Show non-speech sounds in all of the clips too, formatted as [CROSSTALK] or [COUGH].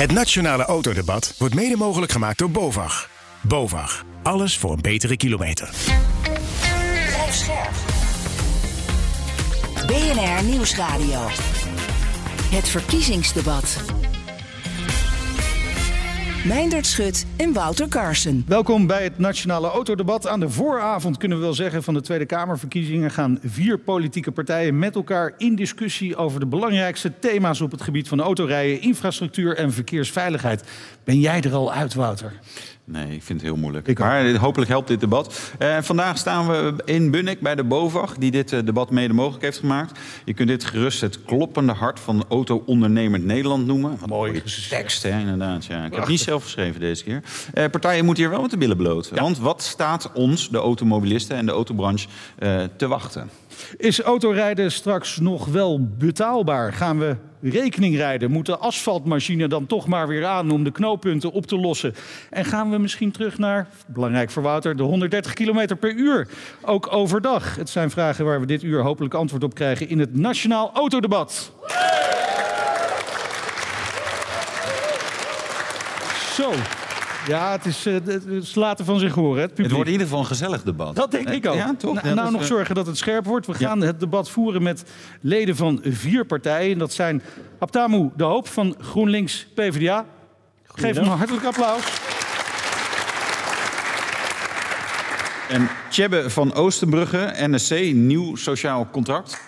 Het Nationale Autodebat wordt mede mogelijk gemaakt door BOVAG. BOVAG. Alles voor een betere kilometer. Scherp. BNR Nieuwsradio. Het verkiezingsdebat. Meindert Schut en Wouter Carson. Welkom bij het Nationale Autodebat. Aan de vooravond kunnen we wel zeggen van de Tweede Kamerverkiezingen gaan vier politieke partijen met elkaar in discussie over de belangrijkste thema's op het gebied van autorijden, infrastructuur en verkeersveiligheid. Ben jij er al uit, Wouter? Nee, ik vind het heel moeilijk. Ik maar dit- hopelijk helpt dit debat. Eh, vandaag staan we in Bunnik bij de BOVAG, die dit eh, debat mede mogelijk heeft gemaakt. Je kunt dit gerust het kloppende hart van auto-ondernemend Nederland noemen. Wat Mooi tekst, hè, inderdaad. Ja. Ik heb het niet zelf geschreven deze keer. Eh, partijen moeten hier wel met de billen bloot. Want wat staat ons, de automobilisten en de autobranche, eh, te wachten? Is autorijden straks nog wel betaalbaar? Gaan we rekening rijden? Moet de asfaltmachine dan toch maar weer aan om de knooppunten op te lossen? En gaan we misschien terug naar, belangrijk voor Wouter, de 130 km per uur? Ook overdag. Het zijn vragen waar we dit uur hopelijk antwoord op krijgen in het Nationaal Autodebat. Zo. Ja, het is, eh, het is later van zich horen, het. Het wordt in ieder geval een gezellig debat. Dat denk ik ook. Ja, toch? Nou, Ja, nou nog eh, zorgen dat het scherp wordt. We gaan het debat voeren met leden van vier partijen. Dat zijn Abtamu De Hoop van GroenLinks PvdA. Geef hem een hartelijk applaus. En Tjebbe van Oostenbrugge, NSC, Nieuw Sociaal Contract.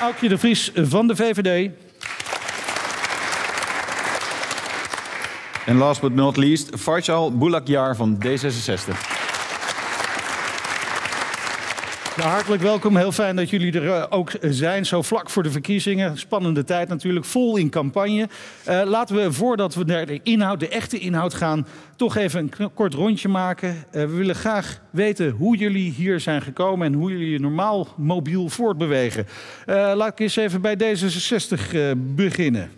Aukje de Vries van de VVD. En last but not least, Faisal Boulakjar van D66. Nou, hartelijk welkom. Heel fijn dat jullie er eh, ook zijn. Zo vlak voor de verkiezingen. Spannende tijd natuurlijk. Vol in campagne. Eh, laten we voordat we naar de inhoud, de echte inhoud gaan, toch even een kort rondje maken. Eh, we willen graag weten hoe jullie hier zijn gekomen en hoe jullie je normaal mobiel voortbewegen. Laat ik eens even bij D66 eh, beginnen.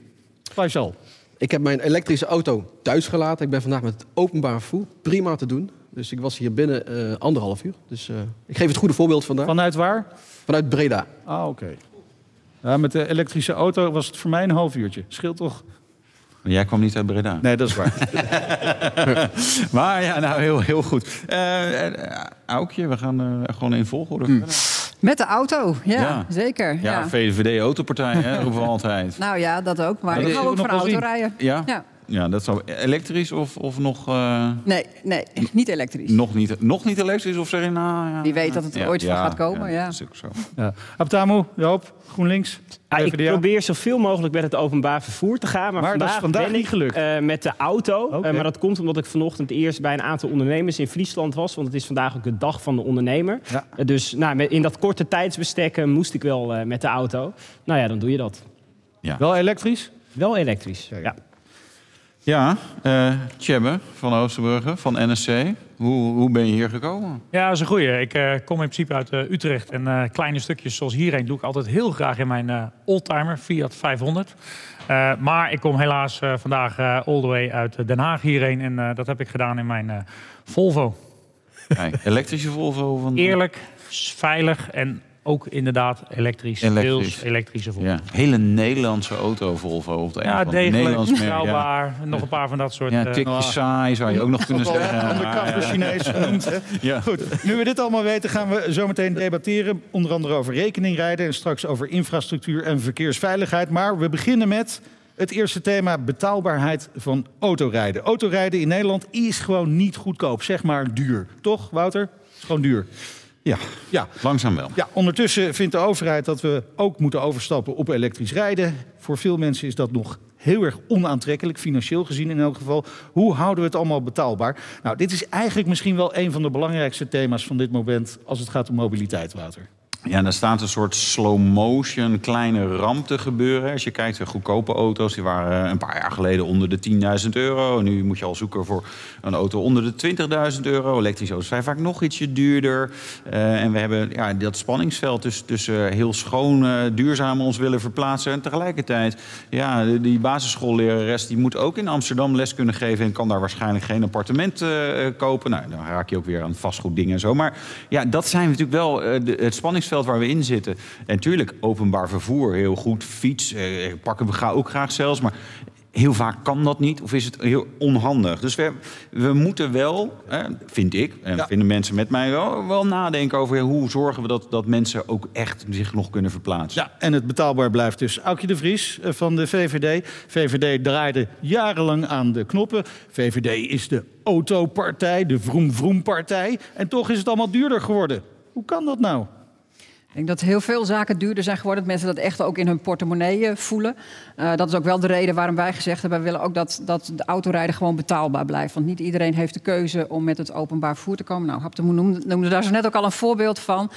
Faisal. Ik heb mijn elektrische auto thuis gelaten. Ik ben vandaag met het openbaar vervoer. Prima te doen. Dus ik was hier binnen eh, anderhalf uur. Dus eh, ik geef het goede voorbeeld vandaag. Vanuit waar? Vanuit Breda. Ah, oké. Ja, met de elektrische auto was het voor mij een half uurtje. Scheelt toch? Maar Jij kwam niet uit Breda. Nee, dat is waar. [LAUGHS] Maar ja, nou heel, heel goed. Eh Aukje, we gaan eh, gewoon in volgorde. Hmm. Met de auto, ja, Ja. zeker. Ja. Ja, VVD Autopartij, hè, roepen we altijd. [LAUGHS] Nou ja, dat ook. Maar ik hou ook van autorijden. Ja? Ja. Ja, dat zou elektrisch of, of nog, eh, Nee, nee, niet elektrisch. nog, niet, nog niet elektrisch? Of zeg je nou... Ja, Wie weet dat het er ja, ooit van ja, gaat komen, ja. dat is ook zo. Ja. Abtamu, Joop, GroenLinks. Ja, ik probeer zoveel mogelijk met het openbaar vervoer te gaan. Maar, Maar dat is vandaag, vandaag ben niet ik gelukt. eh, met de auto. Eh, maar dat komt omdat ik vanochtend eerst bij een aantal ondernemers in Friesland was. Want het is vandaag ook de dag van de ondernemer. Ja. Dus nou, met- in dat korte tijdsbestek moest ik wel eh, met de auto. Nou ja, dan doe je dat. Wel elektrisch? Wel elektrisch, ja. Ja, Tjebbe van Oosterbrugge, van NSC. Hoe, hoe ben je hier gekomen? Ja, dat is een goeie. Ik eh, kom in principe uit eh, Utrecht. En kleine stukjes zoals hierheen doe ik altijd heel graag in mijn oldtimer, Fiat 500. Eh, maar ik kom helaas vandaag all the way uit Den Haag hierheen. En dat heb ik gedaan in mijn Volvo. Kijk, elektrische Volvo van... Eerlijk, veilig en ook inderdaad elektrisch. Elektrisch. Deels elektrische Volvo. Ja, hele Nederlandse auto Volvo. Op de Ja, degelijk, Nederlands merk, ja. betrouwbaar. Nog een paar van dat soort... Ja, eh, tikje saai zou je ook nog kunnen zeggen. Aan de Maar, kant ja. Chinees genoemd. Hè? [LAUGHS] Ja. Goed, nu we dit allemaal weten, gaan we zo meteen debatteren. Onder andere over rekeningrijden en straks over infrastructuur en verkeersveiligheid. Maar we beginnen met het eerste thema: betaalbaarheid van autorijden. Autorijden in Nederland is gewoon niet goedkoop, zeg maar duur. Toch, Wouter? Het is gewoon duur. Ja, Ja. langzaam wel. Ja, ondertussen vindt de overheid dat we ook moeten overstappen op elektrisch rijden. Voor veel mensen is dat nog heel erg onaantrekkelijk, financieel gezien in elk geval. Hoe houden we het allemaal betaalbaar? Nou, dit is eigenlijk misschien wel een van de belangrijkste thema's van dit moment als het gaat om mobiliteit, Wouter. Ja, dan staat een soort slow motion kleine ramp te gebeuren. Als je kijkt naar goedkope auto's, die waren eh, een paar jaar geleden onder de 10.000 euro. Nu moet je al zoeken voor een auto onder de 20.000 euro. Elektrische auto's zijn vaak nog ietsje duurder. Uh, en we hebben ja, dat spanningsveld tussen, tussen heel schoon, uh, duurzaam ons willen verplaatsen. En tegelijkertijd, ja, die basisschoollerares die moet ook in Amsterdam les kunnen geven. En kan daar waarschijnlijk geen appartement kopen. Nou, dan raak je ook weer aan vastgoeddingen en zo. Maar ja, dat zijn natuurlijk wel het spanningsveld waar we in zitten. En natuurlijk, openbaar vervoer, heel goed. Fiets eh, pakken we ook graag zelfs. Maar heel vaak kan dat niet of is het heel onhandig. Dus we, we moeten wel, vind ik, en ja. vinden mensen met mij wel, wel nadenken over hoe zorgen we dat, dat mensen ook echt zich nog kunnen verplaatsen. Ja, en het betaalbaar blijft dus. Aukje de Vries eh, van de VVD. VVD draaide jarenlang aan de knoppen. VVD is de autopartij, de vroom-vroom-partij. En toch is het allemaal duurder geworden. Hoe kan dat nou? Ik denk dat heel veel zaken duurder zijn geworden. Dat mensen dat echt ook in hun portemonnee eh, voelen. Uh, dat is ook wel de reden waarom wij gezegd hebben... we willen ook dat, dat de autorijden gewoon betaalbaar blijft. Want niet iedereen heeft de keuze om met het openbaar vervoer te komen. Nou, Haptemoe noemde, noemde daar zo net ook al een voorbeeld van.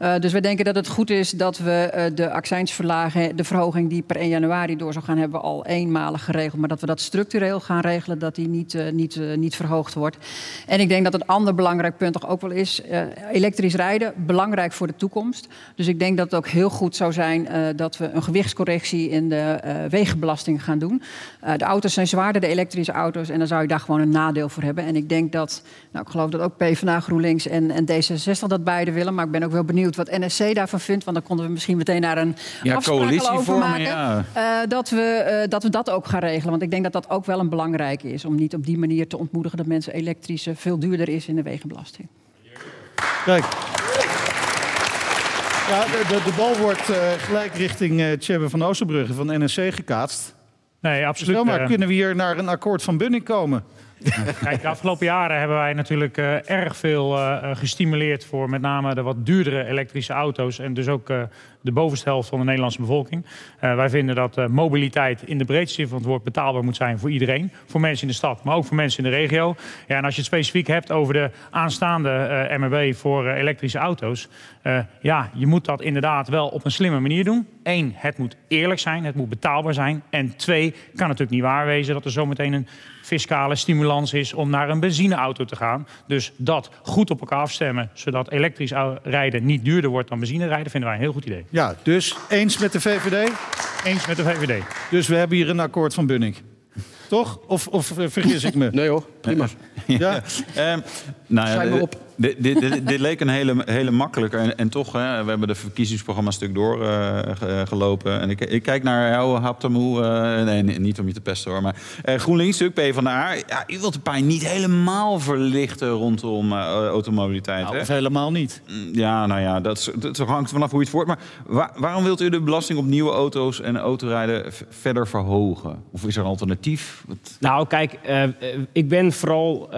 Uh, dus we denken dat het goed is dat we uh, de accijnsverlaging... de verhoging die per 1 januari door zou gaan... hebben al eenmalig geregeld. Maar dat we dat structureel gaan regelen... dat die niet, niet, niet verhoogd wordt. En ik denk dat een ander belangrijk punt toch ook wel is... elektrisch rijden, belangrijk voor de toekomst... Dus ik denk dat het ook heel goed zou zijn dat we een gewichtscorrectie in de wegenbelasting gaan doen. Uh, de auto's zijn zwaarder, de elektrische auto's, en dan zou je daar gewoon een nadeel voor hebben. En ik denk dat, nou ik geloof dat ook PvdA, GroenLinks en, en D66 dat beide willen. Maar ik ben ook wel benieuwd wat NSC daarvan vindt, want dan konden we misschien meteen naar een ja, afspraak over maken. Ja. dat, we, dat we dat ook gaan regelen. Want ik denk dat dat ook wel een belangrijke is. Om niet op die manier te ontmoedigen dat mensen elektrische veel duurder is in de wegenbelasting. Kijk. Ja, de, bal wordt uh, gelijk richting uh, Tjebbe van Oosterbrugge van NSC gekaatst. Nee, absoluut. Stel maar, uh, kunnen we hier naar een akkoord van Bunning komen? [LAUGHS] Kijk, de afgelopen jaren hebben wij natuurlijk uh, erg veel uh, gestimuleerd voor met name de wat duurdere elektrische auto's. En dus ook uh, de bovenste helft van de Nederlandse bevolking. wij vinden dat mobiliteit in de breedste zin van het woord betaalbaar moet zijn voor iedereen. Voor mensen in de stad, maar ook voor mensen in de regio. Ja, en als je het specifiek hebt over de aanstaande MRB voor elektrische auto's. ja, je moet dat inderdaad wel op een slimme manier doen. Eén, het moet eerlijk zijn, het moet betaalbaar zijn. En twee, kan natuurlijk niet waar wezen dat er zometeen een fiscale stimulans is om naar een benzineauto te gaan. Dus dat goed op elkaar afstemmen, zodat elektrisch rijden niet duurder wordt dan benzine rijden, vinden wij een heel goed idee. Ja, dus eens met de VVD? Eens met de VVD. Dus we hebben hier een akkoord van Bunning. Toch? Of, of vergis ik me? Nee hoor, prima. Ja. [LAUGHS] um, nou ja, Schrijf maar op. Dit, dit, dit, dit, leek een hele, hele makkelijke. En, en toch, hè, we hebben de verkiezingsprogramma een stuk doorgelopen. Uh, en ik, ik, kijk naar jou, Haptamoe. Uh, nee, niet om je te pesten hoor. Maar uh, GroenLinks, stuk PvdA. Ja, u wilt de pijn niet helemaal verlichten rondom automobiliteit. Nou, hè? Of helemaal niet. Ja, nou ja, dat, hangt vanaf hoe je het voort. Maar waar, waarom wilt u de belasting op nieuwe auto's en autorijden verder verhogen? Of is er een alternatief? Wat... Nou, kijk, ik ben vooral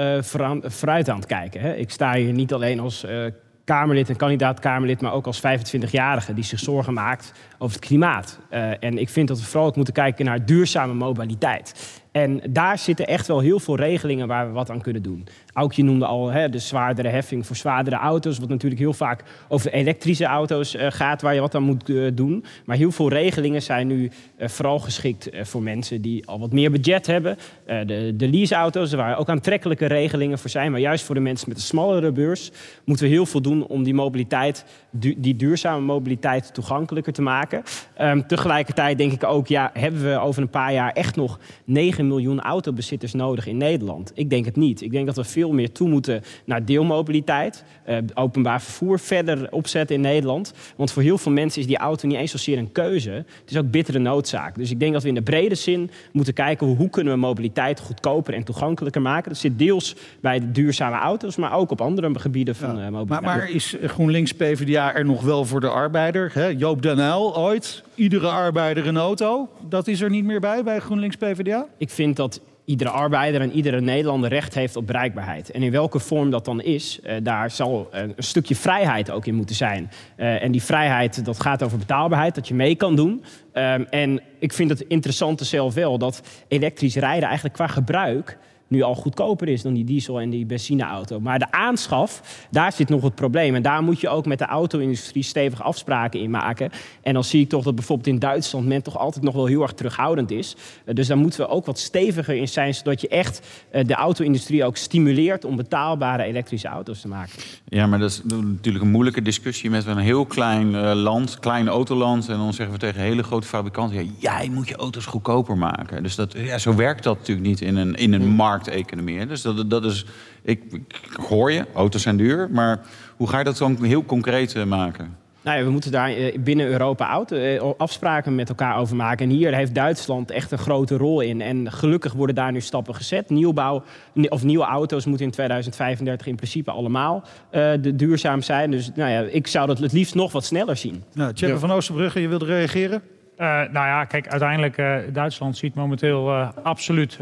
vooruit aan het kijken. Hè. Ik sta hier niet alleen als uh, Kamerlid en kandidaat-Kamerlid, maar ook als 25-jarige die zich zorgen maakt over het klimaat. Uh, en ik vind dat we vooral ook moeten kijken naar duurzame mobiliteit. En daar zitten echt wel heel veel regelingen waar we wat aan kunnen doen. Aukje noemde al hè, de zwaardere heffing voor zwaardere auto's, wat natuurlijk heel vaak over elektrische auto's uh, gaat, waar je wat aan moet uh, doen. Maar heel veel regelingen zijn nu uh, vooral geschikt voor mensen die al wat meer budget hebben. de, de leaseauto's, waar ook aantrekkelijke regelingen voor zijn. Maar juist voor de mensen met een smallere beurs moeten we heel veel doen om die mobiliteit, die duurzame mobiliteit toegankelijker te maken. Um, tegelijkertijd denk ik ook, ja, hebben we over een paar jaar echt nog 9 miljoen autobezitters nodig in Nederland? Ik denk het niet. Ik denk dat we veel meer toe moeten naar deelmobiliteit. Uh, openbaar vervoer verder opzetten in Nederland. Want voor heel veel mensen is die auto niet eens zozeer een keuze. Het is ook bittere noodzaak. Dus ik denk dat we in de brede zin moeten kijken... hoe kunnen we mobiliteit goedkoper en toegankelijker maken. Dat zit deels bij de duurzame auto's... maar ook op andere gebieden van ja. uh, mobiliteit. Maar, maar, is GroenLinks PvdA er nog wel voor de arbeider? Joop Den Uyl ooit, iedere arbeider een auto. Dat is er niet meer bij, bij GroenLinks PvdA? Ik vind dat iedere arbeider en iedere Nederlander recht heeft op bereikbaarheid. En in welke vorm dat dan is, uh, daar zal uh, een stukje vrijheid ook in moeten zijn. Uh, en die vrijheid, dat gaat over betaalbaarheid, dat je mee kan doen. Um, en ik vind het interessante zelf wel dat elektrisch rijden eigenlijk qua gebruik nu al goedkoper is dan die diesel en die benzineauto. Maar de aanschaf, daar zit nog het probleem. En daar moet je ook met de auto-industrie stevige afspraken in maken. En dan zie ik toch dat bijvoorbeeld in Duitsland men toch altijd nog wel heel erg terughoudend is. Uh, dus daar moeten we ook wat steviger in zijn, zodat je echt uh, de auto-industrie ook stimuleert om betaalbare elektrische auto's te maken. Ja, maar dat is natuurlijk een moeilijke discussie met een heel klein uh, land, klein autoland. En dan zeggen we tegen hele grote fabrikanten: ja, jij moet je auto's goedkoper maken. Dus dat, ja, zo werkt dat natuurlijk niet in een, in een markteconomie. Dus dat, dat is, ik, ik hoor je, auto's zijn duur, maar hoe ga je dat dan heel concreet maken? Nou ja, we moeten daar binnen Europa auto, afspraken met elkaar over maken. En hier heeft Duitsland echt een grote rol in. En gelukkig worden daar nu stappen gezet. Nieuwbouw of nieuwe auto's moeten in 2035 in principe allemaal uh, duurzaam zijn. Dus nou ja, ik zou dat het liefst nog wat sneller zien. Nou, Tjeppe van Oosterbrugge, je wilde reageren? Uh, nou ja, kijk, uiteindelijk uh, Duitsland ziet momenteel uh, absoluut,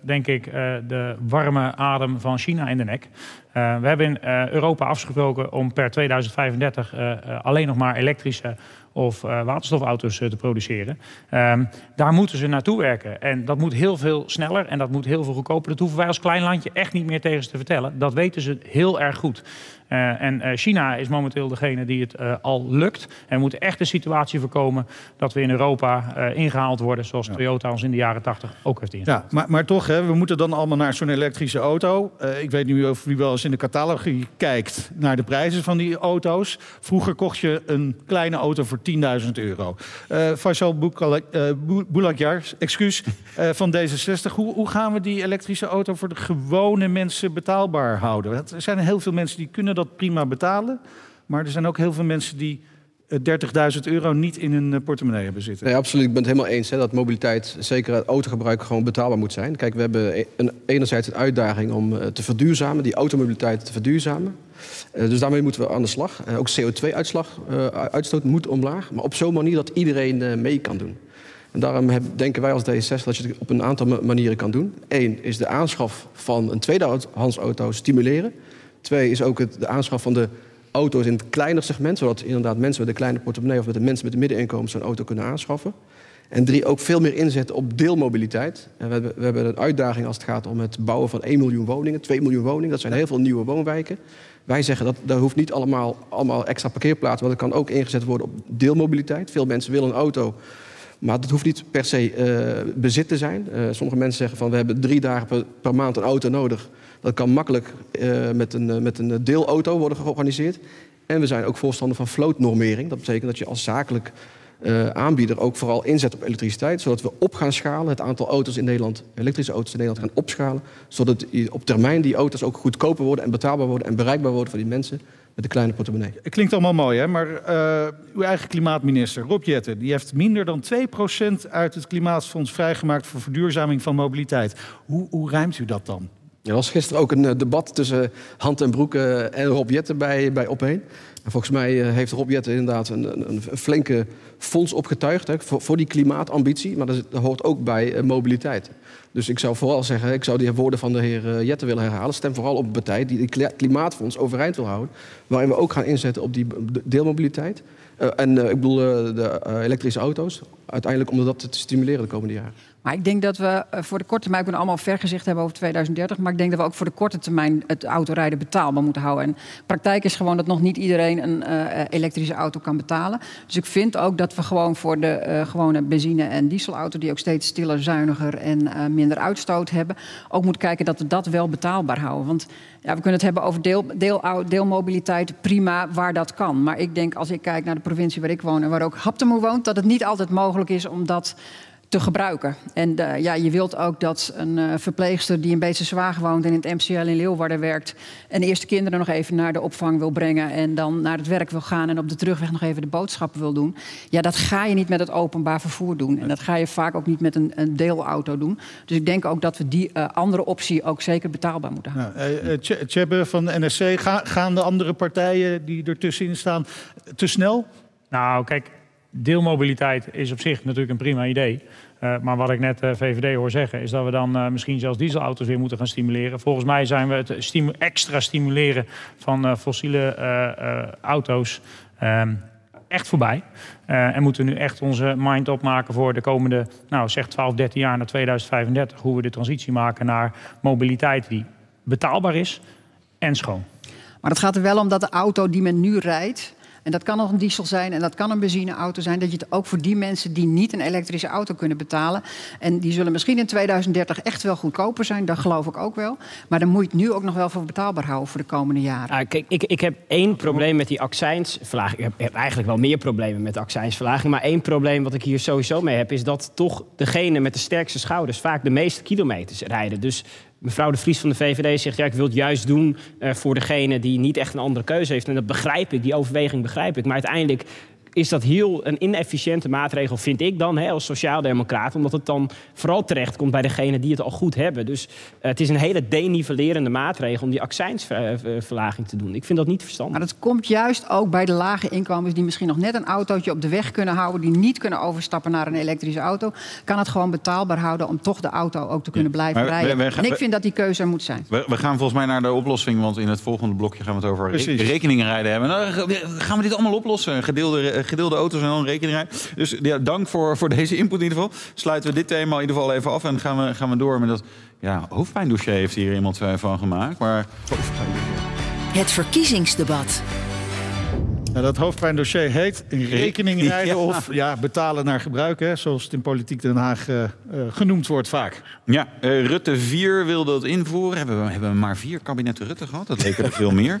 denk ik, de warme adem van China in de nek. we hebben in Europa afgesproken om per 2035 alleen nog maar elektrische of waterstofauto's te produceren. Um, daar moeten ze naartoe werken. En dat moet heel veel sneller en dat moet heel veel goedkoper. Dat hoeven wij als klein landje echt niet meer tegen ze te vertellen. Dat weten ze heel erg goed. Uh, en China is momenteel degene die het al lukt. En we moeten echt de situatie voorkomen dat we in Europa ingehaald worden... zoals ja. Toyota ons in de jaren 80 ook heeft ingehaald. Ja, maar, maar toch, hè, we moeten dan allemaal naar zo'n elektrische auto. ik weet niet of wie wel eens in de catalogie kijkt naar de prijzen van die auto's. Vroeger kocht je een kleine auto voor 10.000 euro. Faisal Boulakjar, excuus, van D66. Hoe, hoe, gaan we die elektrische auto voor de gewone mensen betaalbaar houden? Er zijn heel veel mensen die kunnen dat prima betalen. Maar er zijn ook heel veel mensen die 30.000 euro niet in hun portemonnee hebben zitten. Nee, absoluut. Ik ben het helemaal eens hè, dat mobiliteit, zeker het autogebruik, gewoon betaalbaar moet zijn. Kijk, we hebben een, enerzijds een uitdaging om te verduurzamen, die automobiliteit te verduurzamen. Dus daarmee moeten we aan de slag. Ook CO2-uitstoot uh, moet omlaag, maar op zo'n manier dat iedereen mee kan doen. En daarom denken wij als D66 dat je het op een aantal manieren kan doen. Eén is de aanschaf van een tweedehands auto stimuleren. Twee is ook het, de aanschaf van de auto's in het kleiner segment, zodat inderdaad mensen met een kleine portemonnee of met de mensen met een middeninkomen zo'n auto kunnen aanschaffen. En drie, ook veel meer inzetten op deelmobiliteit. En we, hebben, we hebben een uitdaging als het gaat om het bouwen van 1 miljoen woningen, 2 miljoen woningen. Dat zijn heel veel nieuwe woonwijken. Wij zeggen dat daar hoeft niet allemaal, allemaal extra parkeerplaatsen, want dat kan ook ingezet worden op deelmobiliteit. Veel mensen willen een auto, maar dat hoeft niet per se uh, bezit te zijn. Uh, sommige mensen zeggen van we hebben drie dagen per maand een auto nodig. Dat kan makkelijk uh, met, een, met een deelauto worden georganiseerd. En we zijn ook voorstander van vlootnormering. Dat betekent dat je als zakelijk uh, aanbieder ook vooral inzet op elektriciteit. Zodat we op gaan schalen, het aantal auto's in Nederland, elektrische auto's in Nederland gaan opschalen. Zodat op termijn die auto's ook goedkoper worden en betaalbaar worden en bereikbaar worden voor die mensen met een kleine portemonnee. Het klinkt allemaal mooi, hè? maar uw eigen klimaatminister Rob Jetten... die heeft minder dan 2% uit het Klimaatfonds vrijgemaakt... voor verduurzaming van mobiliteit. Hoe, hoe ruimt u dat dan? Er was gisteren ook een debat tussen Hand en Broek en Rob Jetten bij, bij Opeen. En volgens mij heeft Rob Jetten inderdaad een, een, een flinke fonds opgetuigd hè, voor, die klimaatambitie. Maar dat, hoort ook bij mobiliteit. Dus ik zou vooral zeggen, ik zou die woorden van de heer Jetten willen herhalen. Stem vooral op een partij die het klimaatfonds overeind wil houden. Waarin we ook gaan inzetten op die deelmobiliteit. En ik bedoel de elektrische auto's. Uiteindelijk om dat te stimuleren de komende jaren. Maar ik denk dat we voor de korte termijn, we kunnen allemaal vergezicht hebben over 2030. Maar ik denk dat we ook voor de korte termijn het autorijden betaalbaar moeten houden. En praktijk is gewoon dat nog niet iedereen een uh, elektrische auto kan betalen. Dus ik vind ook dat we gewoon voor de uh, gewone benzine- en dieselauto, die ook steeds stiller, zuiniger en minder uitstoot hebben, ook moeten kijken dat we dat wel betaalbaar houden. Want ja, we kunnen het hebben over deel, deel, deelmobiliteit, prima, waar dat kan. Maar ik denk, als ik kijk naar de provincie waar ik woon en waar ook Haptemo woont, dat het niet altijd mogelijk is om dat te gebruiken. En uh, ja, je wilt ook dat een uh, verpleegster die in Beetse Zwaag woont en in het MCL in Leeuwarden werkt en de eerste kinderen nog even naar de opvang wil brengen en dan naar het werk wil gaan en op de terugweg nog even de boodschappen wil doen. Ja, dat ga je niet met het openbaar vervoer doen. En dat ga je vaak ook niet met een, een deelauto doen. Dus ik denk ook dat we die uh, andere optie ook zeker betaalbaar moeten houden. Ja, Tjebbe van de NSC, ga, gaan de andere partijen die ertussenin staan te snel? Nou, kijk, deelmobiliteit is op zich natuurlijk een prima idee. Uh, maar wat ik net uh, VVD hoor zeggen, is dat we dan uh, misschien zelfs dieselauto's weer moeten gaan stimuleren. Volgens mij zijn we het extra stimuleren van fossiele auto's. Um, echt voorbij. En moeten we nu echt onze mind opmaken voor de komende, nou zeg 12, 13 jaar naar 2035. Hoe we de transitie maken naar mobiliteit die betaalbaar is en schoon. Maar het gaat er wel om dat de auto die men nu rijdt, en dat kan nog een diesel zijn en dat kan een benzineauto zijn. Dat je het ook voor die mensen die niet een elektrische auto kunnen betalen. En die zullen misschien in 2030 echt wel goedkoper zijn. Dat geloof ik ook wel. Maar dan moet je het nu ook nog wel voor betaalbaar houden voor de komende jaren. Ah, kijk, ik, ik heb één probleem met die accijnsverlaging. Ik heb, heb, eigenlijk wel meer problemen met de accijnsverlaging. Maar één probleem wat ik hier sowieso mee heb... is dat toch degene met de sterkste schouders vaak de meeste kilometers rijden. Dus mevrouw de Vries van de VVD zegt... ja, ik wil het juist doen uh, voor degene die niet echt een andere keuze heeft. En dat begrijp ik, die overweging begrijp ik. Maar uiteindelijk is dat heel een inefficiënte maatregel, vind ik dan, hè, als sociaaldemocraat. Omdat het dan vooral terecht komt bij degenen die het al goed hebben. Dus uh, het is een hele denivelerende maatregel om die accijnsverlaging te doen. Ik vind dat niet verstandig. Maar dat komt juist ook bij de lage inkomens die misschien nog net een autootje op de weg kunnen houden. Die niet kunnen overstappen naar een elektrische auto. Kan het gewoon betaalbaar houden om toch de auto ook te kunnen blijven rijden. We, we, en ik vind dat die keuze er moet zijn. We, gaan volgens mij naar de oplossing, want in het volgende blokje gaan we het over re rekeningen rijden hebben. Nou, gaan we dit allemaal oplossen? Gedeelde eh, gedeelde auto's en dan rekening rijden. Dus ja, dank voor, voor deze input in ieder geval. Sluiten we dit thema in ieder geval even af en gaan we, gaan we door met dat ja, hoofdpijndossier heeft hier iemand van gemaakt. Maar Het verkiezingsdebat. Nou, dat hoofdpijndossier heet rekening [LAUGHS] rijden of ja, betalen naar gebruik, hè, zoals het in politiek Den Haag uh, genoemd wordt vaak. Ja, uh, Rutte 4 wilde dat invoeren. Hebben we hebben maar vier kabinetten Rutte gehad? Dat leken er veel meer.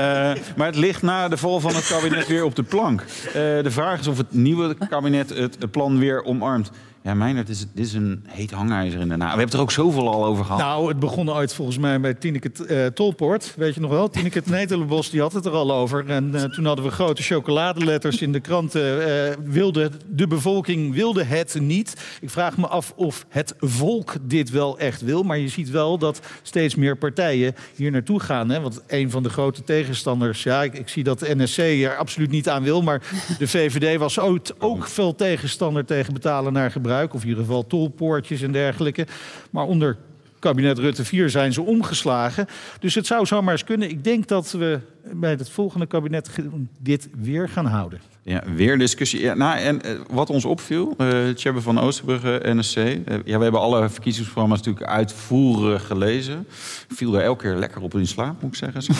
[LAUGHS] maar het ligt na de val van het kabinet weer op de plank. de vraag is of het nieuwe kabinet het plan weer omarmt. Ja, Meijnerd, dit is, dit is een heet hangijzer in de na. We hebben het er ook zoveel al over gehad. Nou, het begon ooit volgens mij bij Tineke uh, Tolpoort. Weet je nog wel? Tineke Netelenbos, die had het er al over. En uh, toen hadden we grote chocoladeletters in de kranten. Uh, wilde, de bevolking wilde het niet. Ik vraag me af of het volk dit wel echt wil. Maar je ziet wel dat steeds meer partijen hier naartoe gaan. Hè? Want een van de grote tegenstanders... Ja, ik, ik zie dat de NSC er absoluut niet aan wil. Maar de VVD was ook, ook veel tegenstander tegen betalen naar gebruik of in ieder geval tolpoortjes en dergelijke. Maar onder kabinet Rutte 4 zijn ze omgeslagen. Dus het zou zomaar eens kunnen. Ik denk dat we bij het volgende kabinet dit weer gaan houden. Ja, weer discussie. Ja, nou, en uh, wat ons opviel, uh, Tjebbe van Oosterbrugge, NSC. Uh, ja, we hebben alle verkiezingsprogramma's natuurlijk uitvoerig gelezen. Viel er elke keer lekker op in slaap, moet ik zeggen.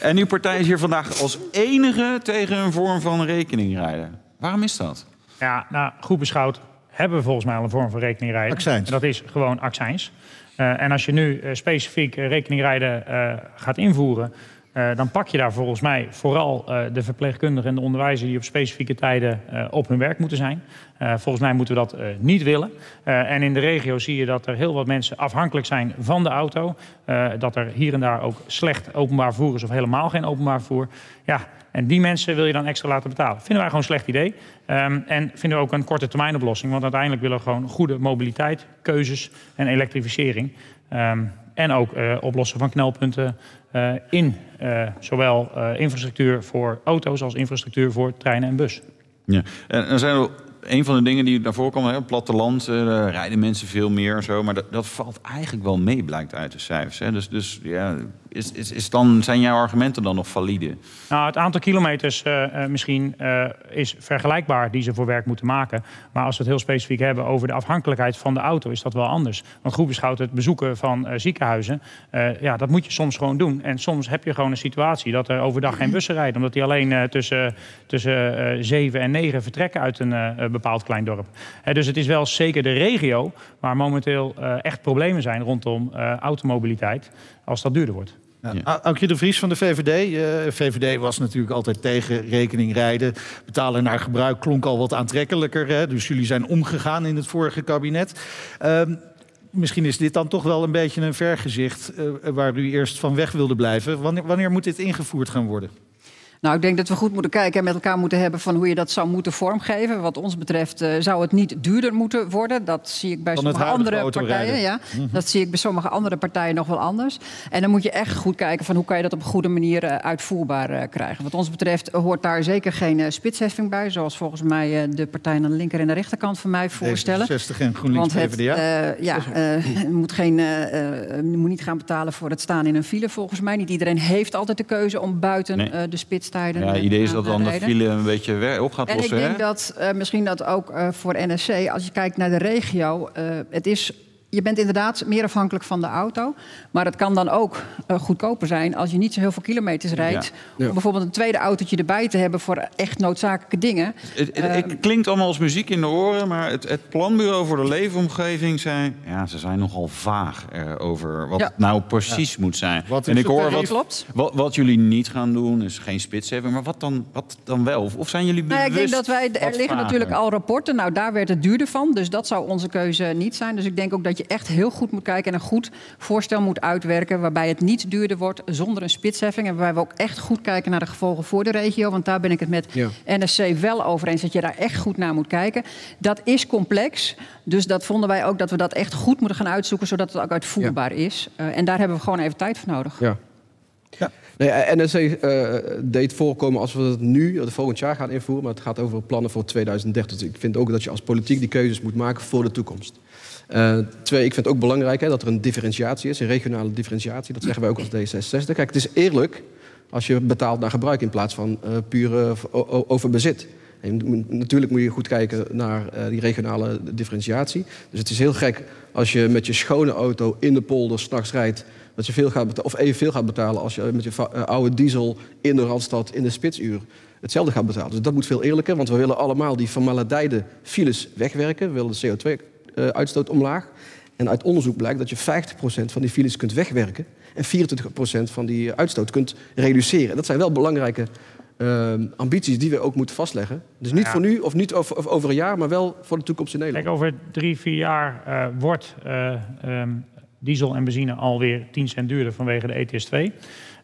en uw partij is hier vandaag als enige tegen een vorm van rekeningrijden. Waarom is dat? Ja, nou, goed beschouwd hebben we volgens mij al een vorm van rekeningrijden. Accijns. En dat is gewoon accijns. Uh, en als je nu uh, specifiek uh, rekeningrijden gaat invoeren... dan pak je daar volgens mij vooral de verpleegkundigen en de onderwijzers... die op specifieke tijden op hun werk moeten zijn. volgens mij moeten we dat niet willen. en in de regio zie je dat er heel wat mensen afhankelijk zijn van de auto. dat er hier en daar ook slecht openbaar vervoer is of helemaal geen openbaar vervoer. Ja, en die mensen wil je dan extra laten betalen. Vinden wij gewoon een slecht idee. Um, en vinden we ook een korte termijn oplossing. Want uiteindelijk willen we gewoon goede mobiliteit, keuzes en elektrificering. Um, en ook oplossen van knelpunten uh, in uh, zowel infrastructuur voor auto's als infrastructuur voor treinen en bus. Ja, en er zijn er een van de dingen die voren komen, hè, platteland, uh, rijden mensen veel meer zo. Maar dat, dat valt eigenlijk wel mee, blijkt uit de cijfers. Hè. Dus, dus ja, is, is, is dan, zijn jouw argumenten dan nog valide? Nou, het aantal kilometers uh, uh, misschien uh, is vergelijkbaar die ze voor werk moeten maken. Maar als we het heel specifiek hebben over de afhankelijkheid van de auto, is dat wel anders. Want goed beschouwd, het bezoeken van ziekenhuizen, ja, dat moet je soms gewoon doen. En soms heb je gewoon een situatie dat er overdag geen bussen rijden, omdat die alleen tussen, tussen 7 en 9 vertrekken uit een bepaald klein dorp. dus het is wel zeker de regio waar momenteel echt problemen zijn rondom automobiliteit, als dat duurder wordt. Ja. Aukje de Vries van de VVD. Eh, VVD was natuurlijk altijd tegen rekening rijden. Betalen naar gebruik klonk al wat aantrekkelijker. Hè? Dus jullie zijn omgegaan in het vorige kabinet. Uh, misschien is dit dan toch wel een beetje een vergezicht... Uh, waar u eerst van weg wilde blijven. Wanneer moet dit ingevoerd gaan worden? Nou, ik denk dat we goed moeten kijken en met elkaar moeten hebben van hoe je dat zou moeten vormgeven. Wat ons betreft uh, zou het niet duurder moeten worden. Dat zie ik bij sommige andere partijen. Ja. Mm -hmm. Dat zie ik bij sommige andere partijen nog wel anders. En dan moet je echt goed kijken van hoe kan je dat op een goede manier uh, uitvoerbaar uh, krijgen. Wat ons betreft hoort daar zeker geen spitsheffing bij. Zoals volgens mij de partijen aan de linker en de rechterkant van mij voorstellen. 60 en GroenLinks Want het, ja, [LAUGHS] moet, geen, moet niet gaan betalen voor het staan in een file volgens mij. Niet iedereen heeft altijd de keuze om buiten nee. de spits Ja, het idee is eh, dat dan de file een beetje weer op gaat En ik lossen. denk hè? dat eh, misschien dat ook eh, voor NSC, als je kijkt naar de regio, eh, het is. Je bent inderdaad meer afhankelijk van de auto. Maar het kan dan ook eh, goedkoper zijn als je niet zo heel veel kilometers rijdt. Ja. Om bijvoorbeeld een tweede autootje erbij te hebben voor echt noodzakelijke dingen. Het, het- het klinkt allemaal als muziek in de oren, maar het, het planbureau voor de leefomgeving zei... ja, ze zijn nogal vaag eh, over wat Ja. het nou precies moet zijn. Wat en ik hoor wat, Klopt. wat, wat jullie niet gaan doen, is geen spitsheffing. Maar wat dan, wat dan wel? Of, of zijn jullie Nou bewust ik denk dat wij, er liggen vager? natuurlijk al rapporten. Nou, daar werd het duurder van. Dus dat zou onze keuze niet zijn. Dus ik denk ook dat je echt heel goed moet kijken en een goed voorstel moet uitwerken. Waarbij het niet duurder wordt zonder een spitsheffing. En waarbij we ook echt goed kijken naar de gevolgen voor de regio. Want daar ben ik het met Ja. NSC wel over eens. Dat je daar echt goed naar moet kijken. Dat is complex. Dus dat vonden wij ook dat we dat echt goed moeten gaan uitzoeken. Zodat het ook uitvoerbaar is. Eh, en daar hebben we gewoon even tijd voor nodig. Ja. Nee, eh, NSC eh, deed voorkomen als we het nu, of volgend jaar gaan invoeren, maar het gaat over plannen voor 2030. Dus ik vind ook dat je als politiek die keuzes moet maken voor de toekomst. Eh, twee, ik vind het ook belangrijk hè, dat er een differentiatie is, een regionale differentiatie. Dat zeggen wij ook als D66. Kijk, het is eerlijk als je betaalt naar gebruik in plaats van eh puur eh, o- o- over bezit. En natuurlijk moet je goed kijken naar die regionale differentiatie. Dus het is heel gek als je met je schone auto in de polder s'nachts rijdt... dat je veel gaat betalen, of evenveel gaat betalen als je met je oude diesel in de Randstad in de spitsuur hetzelfde gaat betalen. Dus dat moet veel eerlijker, want we willen allemaal die vermaledijde files wegwerken. We willen de CO2-uitstoot omlaag. En uit onderzoek blijkt dat je 50% van die files kunt wegwerken... en 24% van die uitstoot kunt reduceren. Dat zijn wel belangrijke eh, ambities die we ook moeten vastleggen. Dus niet Ja. voor nu of niet over, of over een jaar, maar wel voor de toekomst in Nederland. Kijk, over drie, vier jaar eh, wordt eh, ehm, diesel en benzine alweer 10 cent duurder vanwege de ETS2.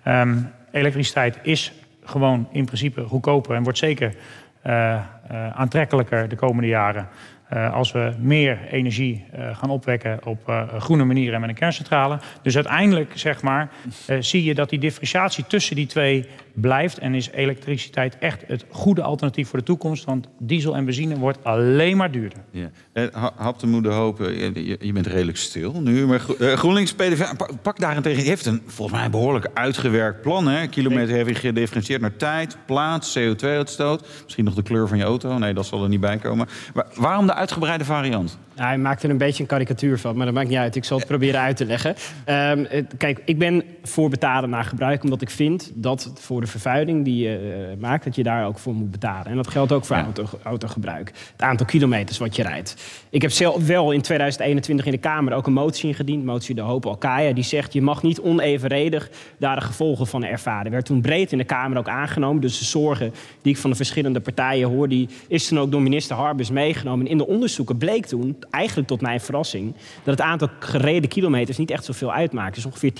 Ehm, elektriciteit is gewoon in principe goedkoper en wordt zeker eh, eh, aantrekkelijker de komende jaren. Eh, als we meer energie eh, gaan opwekken op eh, groene manier en met een kerncentrale. Dus uiteindelijk zeg maar, zie je dat die differentiatie tussen die twee blijft. En is elektriciteit echt het goede alternatief voor de toekomst. Want diesel en benzine wordt alleen maar duurder. Ja. Ha- Hap de moeder hopen, je, je- je bent redelijk stil nu. Maar eh, GroenLinks PDV, pak, daarentegen, heeft een volgens mij een behoorlijk uitgewerkt plan. Hè? Kilometerheffing gedifferentieerd naar tijd, plaats, CO2-uitstoot. Misschien nog de kleur van je auto. Nee, dat zal er niet bij komen. Maar waarom de uitgebreide variant? Hij maakt er een beetje een karikatuur van, maar dat maakt niet uit. Ik zal het [LAUGHS] proberen uit te leggen. Ehm, kijk, ik ben voor betalen naar gebruik, omdat ik vind dat voor de vervuiling die je eh, maakt, dat je daar ook voor moet betalen. En dat geldt ook voor auto, autogebruik. Het aantal kilometers wat je rijdt. Ik heb zelf wel in 2021 in de Kamer ook een motie ingediend, motie De Hoop Alkaya, die zegt je mag niet onevenredig daar de gevolgen van ervaren. Werd toen breed in de Kamer ook aangenomen. Dus de zorgen die ik van de verschillende partijen hoor, die is toen ook door minister Harbers meegenomen. En in de onderzoeken bleek toen, eigenlijk tot mijn verrassing, dat het aantal gereden kilometers niet echt zoveel uitmaakt. Is ongeveer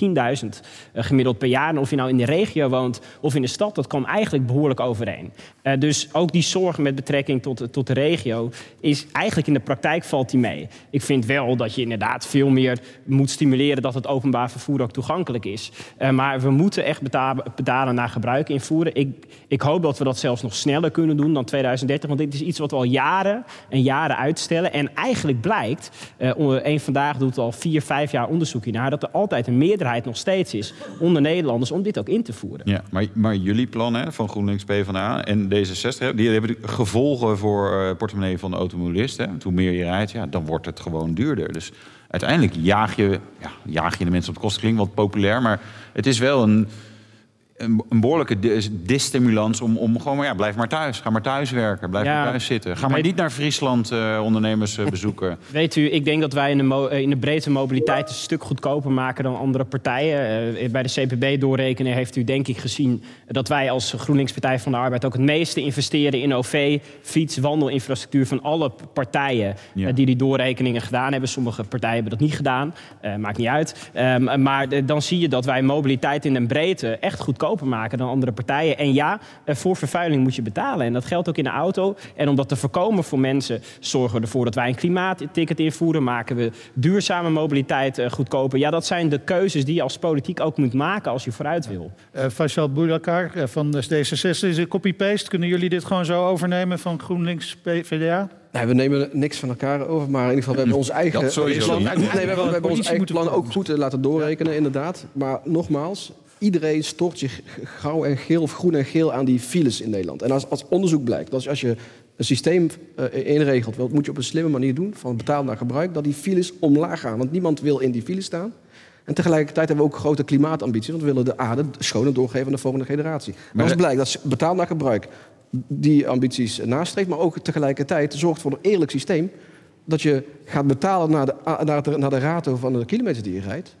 10.000 eh, gemiddeld per jaar. En of je nou in de regio woont of in de stad, dat kwam eigenlijk behoorlijk overeen. Eh, dus ook die zorg met betrekking tot, tot de regio is eigenlijk in de praktijk valt die mee. Ik vind wel dat je inderdaad veel meer moet stimuleren dat het openbaar vervoer ook toegankelijk is. Eh, maar we moeten echt betalen naar gebruik invoeren. Ik, ik hoop dat we dat zelfs nog sneller kunnen doen dan 2030. Want dit is iets wat we al jaren en jaren uitstellen. En eigenlijk blijkt, onder- een vandaag doet al vier, vijf jaar onderzoek hiernaar, dat er altijd een meerderheid nog steeds is onder Nederlanders om dit ook in te voeren. Ja, maar, maar jullie plan hè, van GroenLinks, PvdA en D66... hè, die hebben gevolgen voor eh portemonnee van de automobilist. Hè. Want Hoe meer je rijdt, ja, dan wordt het gewoon duurder. Dus uiteindelijk jaag je, ja, jaag je de mensen op de kosten. Klinkt wat populair, maar het is wel een, een, een behoorlijke dis- disstimulans... om, om gewoon, maar ja, blijf maar thuis. Ga maar thuis werken, blijf Ja, maar thuis zitten. Ga maar weet- niet naar Friesland eh, ondernemers eh, bezoeken. [LAUGHS] Weet u, ik denk dat wij in de, eh, in de breedte mobiliteit een stuk goedkoper maken dan andere partijen. Bij de CPB-doorrekening heeft u denk ik gezien dat wij als GroenLinks Partij van de Arbeid ook het meeste investeren in OV, fiets, wandelinfrastructuur van alle partijen Ja. die die doorrekeningen gedaan hebben. Sommige partijen hebben dat niet gedaan, maakt niet uit. Ehm, maar dan zie je dat wij mobiliteit in de breedte echt goedkoper maken dan andere partijen. En ja, eh, voor vervuiling moet je betalen. En dat geldt ook in de auto. En om dat te voorkomen voor mensen, zorgen we ervoor dat wij een klimaatticket invoeren. Maken we duurzame mobiliteit eh, goedkoper. Ja, dat zijn de keuzes die je als politiek ook moet maken als je vooruit wil. Eh Faisal Boulakar van de D66, is het copy-paste? Kunnen jullie dit gewoon zo overnemen van GroenLinks, PvdA? Nee, we nemen niks van elkaar over, maar in ieder geval we hebben ons eigen plan. Nee, we hebben, we hebben ons Politie eigen plan ook goed laten doorrekenen, inderdaad. Maar nogmaals, Iedereen stort zich grauw en geel of groen en geel aan die files in Nederland. En als, als onderzoek blijkt, dat als je een systeem uh, inregelt, dat moet je op een slimme manier doen, van betaal naar gebruik, dat die files omlaag gaan. Want niemand wil in die files staan. En tegelijkertijd hebben we ook grote klimaatambities, want we willen de aarde schoner doorgeven aan de volgende generatie. Maar als blijkt dat betaal naar gebruik die ambities nastreeft, maar ook tegelijkertijd zorgt voor een eerlijk systeem, dat je gaat betalen naar de, naar de, naar de rato van de kilometers die je rijdt.